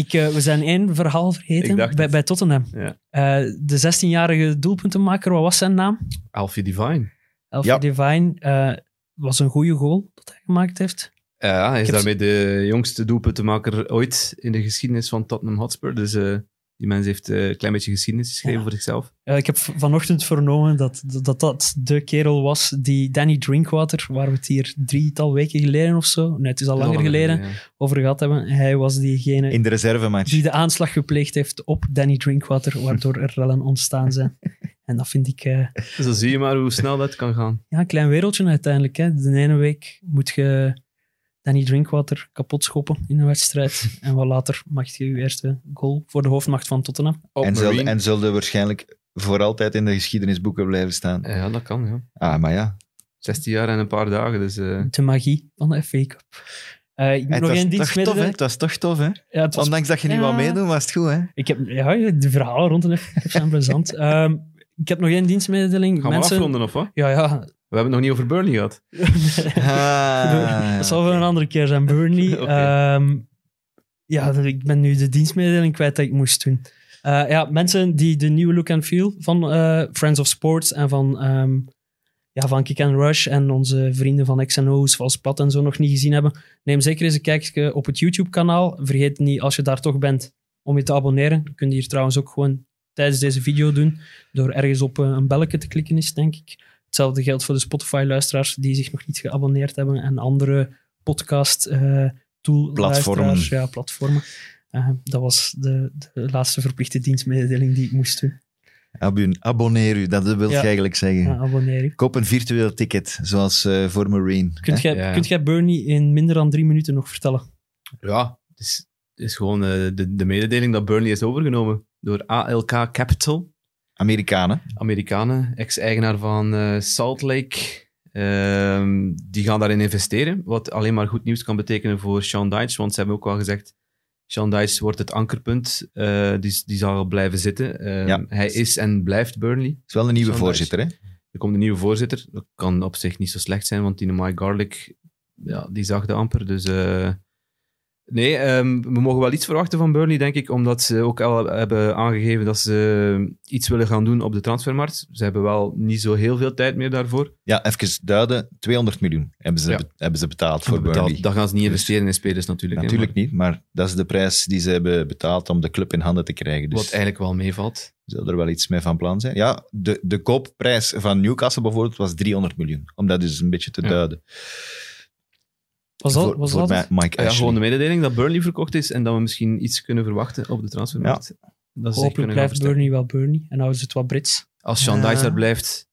Ik, eh, we zijn één verhaal vergeten bij, het. bij Tottenham. Ja. Eh, de 16-jarige doelpuntenmaker, wat was zijn naam? Alfie Divine. Alfie Ja. Divine. eh, was een goede goal dat hij gemaakt heeft. Ja, hij is daarmee de jongste doelpuntenmaker ooit in de geschiedenis van Tottenham Hotspur. Dus die mens heeft eh, een klein beetje geschiedenis geschreven Ja. voor zichzelf. Eh, ik heb vanochtend vernomen dat, dat dat de kerel was die Danny Drinkwater, waar we het hier drietal weken geleden of zo, nee, het is al langer geleden, ja. over gehad hebben. Hij was diegene in de reservematch. die de aanslag gepleegd heeft op Danny Drinkwater, waardoor er rellen ontstaan zijn. En dat vind ik eh, Zo zie je maar hoe snel dat kan gaan. ja, een klein wereldje uiteindelijk. Hè. De ene week moet je Danny Drinkwater kapot schoppen in een wedstrijd. En wat later mag je je eerste goal voor de hoofdmacht van Tottenham. Op en, zal, Marine. en zullen waarschijnlijk voor altijd in de geschiedenisboeken blijven staan. Ja, dat kan, ja. Ah, maar ja. 16 jaar en een paar dagen. Dus, eh, De magie van de FA Cup. Eh, ik Het nog was één toch dienst tof, hè? mededelen. Het was toch tof, hè? Ja, was Ondanks dat je niet Ja. wou meedoen, was het goed, hè? Ik heb, ja, de verhalen rond de FA Cup zijn plezant. Ehm, ik heb nog één dienstmededeling. gaan we Mensen, afronden of wat? Ja, ja. We hebben het nog niet over Burnley gehad. Ah, dat zal voor een andere keer zijn, Burnley. Ehm, ja, ik ben nu de dienstmededeling kwijt dat ik moest doen. Eh, ja, mensen die de nieuwe look and feel van eh, Friends of Sports en van, ehm, ja, van Kick and Rush en onze vrienden van XNO's, Vals Plat en zo nog niet gezien hebben, neem zeker eens een kijkje op het YouTube-kanaal. Vergeet niet, als je daar toch bent, om je te abonneren. Je kunt hier trouwens ook gewoon tijdens deze video doen, door ergens op eh, een belletje te klikken is, denk ik. Hetzelfde geldt voor de Spotify-luisteraars die zich nog niet geabonneerd hebben en andere podcast eh Ja, platformen. Eh, dat was de, de laatste verplichte dienstmededeling die ik moest doen. Abon- abonneer u, dat wil je Ja. eigenlijk zeggen. Ja, abonneer je. Koop een virtueel ticket, zoals eh, voor Marine. Kunt jij, Ja. kunt jij Bernie in minder dan drie minuten nog vertellen? Ja, het is, het is gewoon eh, de, de mededeling dat Burnley is overgenomen door ALK Capital. Amerikanen. Amerikanen, ex-eigenaar van eh, Salt Lake. Ehm, die gaan daarin investeren, wat alleen maar goed nieuws kan betekenen voor Sean Dyche, want ze hebben ook al gezegd, Sean Dyche wordt het ankerpunt, eh, die, die zal blijven zitten. Ehm, Ja. Hij is en blijft Burnley. is wel een nieuwe Sean voorzitter, hè? Er komt een nieuwe voorzitter, dat kan op zich niet zo slecht zijn, want die Mike Garlic, ja, die zag de amper, dus... eh, Nee, ehm, we mogen wel iets verwachten van Burnley, denk ik, omdat ze ook al hebben aangegeven dat ze iets willen gaan doen op de transfermarkt. Ze hebben wel niet zo heel veel tijd meer daarvoor. Ja, even duiden. 200 miljoen hebben ze, Ja. be- hebben ze betaald voor Betaald. Burnley. Dat gaan ze niet Dus- investeren in spelers natuurlijk. hè, Natuurlijk niet, maar dat is de prijs die ze hebben betaald om de club in handen te krijgen. Dus Wat eigenlijk wel meevalt. zal er wel iets mee van plan zijn. Ja, de, de koopprijs van Newcastle bijvoorbeeld was 300 miljoen. Om dat dus een beetje te Ja. duiden. Was dat, voor was voor dat mij- het? Mike Ah ja, gewoon de mededeling dat Burnley verkocht is en dat we misschien iets kunnen verwachten op de transfermarkt. Dat ze zich Hopelijk blijft. Bernie wel Bernie en houden ze het wat Brits. Als Sean Ja. Dyche daar blijft,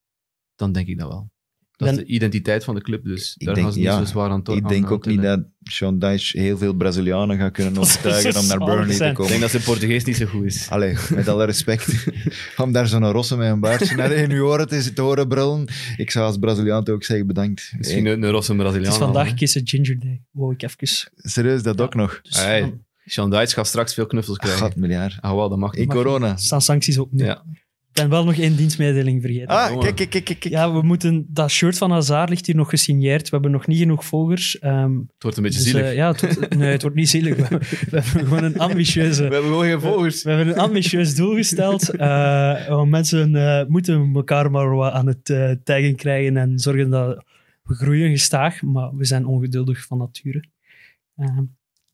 dan denk ik dat wel. Dat Ben- is de identiteit van de club, dus daar denk- gaan ze niet ja, zo zwaar aan Ik denk aan ook niet dat Sean Dyche heel veel Brazilianen gaat kunnen overtuigen om naar Burnley te zijn. Ik denk komen. dat zijn Portugees niet zo goed is. Allee, met alle respect. om daar zo'n rosse met een baardje naar in uw oren te, te horen brullen. Ik zou als Braziliaan ook zeggen bedankt. Misschien Hey, een, een Rosse Braziliaan. Het is vandaag a Ginger Day. Wou ik even... serieus, dat ook nog. Dus, Hey. Sean Dyche gaat straks veel knuffels krijgen. Gat miljard. Ah, wel, dat mag In. Mag corona. staan sancties op nu. Ja. Ik ben wel nog één dienstmededeling vergeten. Ah, kijk, kijk, kijk, kijk. Ja, we moeten... Dat shirt van Hazard ligt hier nog gesigneerd. We hebben nog niet genoeg volgers. Ehm, Het wordt een beetje dus, zielig. eh, ja, het wordt- nee, het wordt niet zielig. We, we hebben gewoon een ambitieuze... we hebben gewoon geen volgers. We hebben een ambitieus doel gesteld. Eh, want mensen eh, moeten elkaar maar wat aan het taggen krijgen en zorgen dat we groeien gestaag. Maar we zijn ongeduldig van nature. Eh,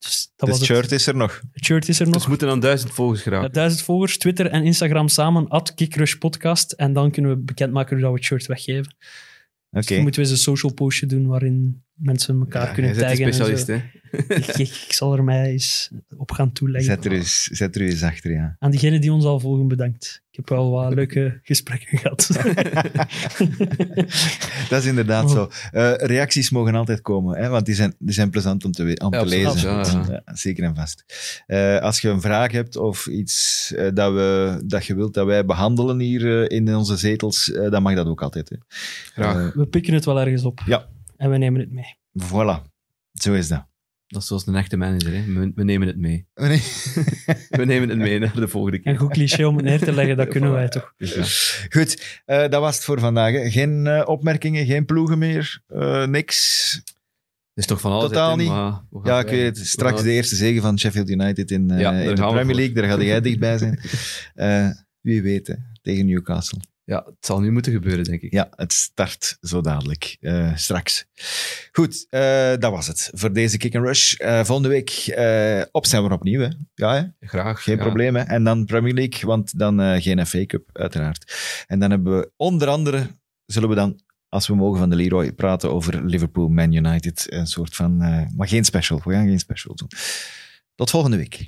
dus dat Het was shirt het. is er nog. Het shirt is er Dus nog. we moeten aan duizend volgers Ja, geraken. duizend volgers, Twitter en Instagram samen, at Kickrush Podcast. En dan kunnen we bekendmaken hoe dat we het shirt weggeven. Oké. Dus dan moeten we eens een social postje doen waarin mensen elkaar Ja, kunnen taggen. en specialist, zo. hè? Ik, ik, ik zal er mij eens op gaan toeleggen. Zet er, eens, zet er eens achter, ja. Aan diegenen die ons al volgen, bedankt. Ik heb wel wat leuke gesprekken gehad. Dat is inderdaad Oh. zo. Eh, reacties mogen altijd komen, hè, want die zijn, die zijn plezant om te, om Ja, te lezen. Ja, ja. zeker en vast. Eh, als je een vraag hebt of iets eh, dat, we, dat je wilt dat wij behandelen hier in onze zetels, eh, dan mag dat ook altijd. Hè. Graag. We pikken het wel ergens op. Ja. En we nemen het mee. voilà. Zo is dat. Dat is zoals een echte manager. Hè? We, we nemen het mee. We nemen het mee naar de volgende keer. Een goed cliché om het neer te leggen, dat kunnen wij toch. Ja. Goed, eh, dat was het voor vandaag. hè. Geen eh, opmerkingen, geen ploegen meer, eh, niks. Het is toch van alles. Totaal niet. maar we gaan Ja, ik weet het. Straks de eerste zege van Sheffield United in, eh, Ja, in de Premier. League. Daar ga jij dichtbij zijn. Eh, wie weet, hè, tegen Newcastle. Ja, het zal nu moeten gebeuren, denk ik. Ja, het start zo dadelijk. eh, straks. Goed, eh, dat was het voor deze Kick and Rush. Eh, volgende week op zijn we opnieuw. Hè? Ja, hè? Graag. geen ja. probleem. Hè? En dan Premier League, want dan geen FA Cup, uiteraard. En dan hebben we onder andere, zullen we dan, als we mogen van de Leroy, praten over Liverpool, Man United. Een soort van, maar geen special. We gaan geen special doen. Tot volgende week.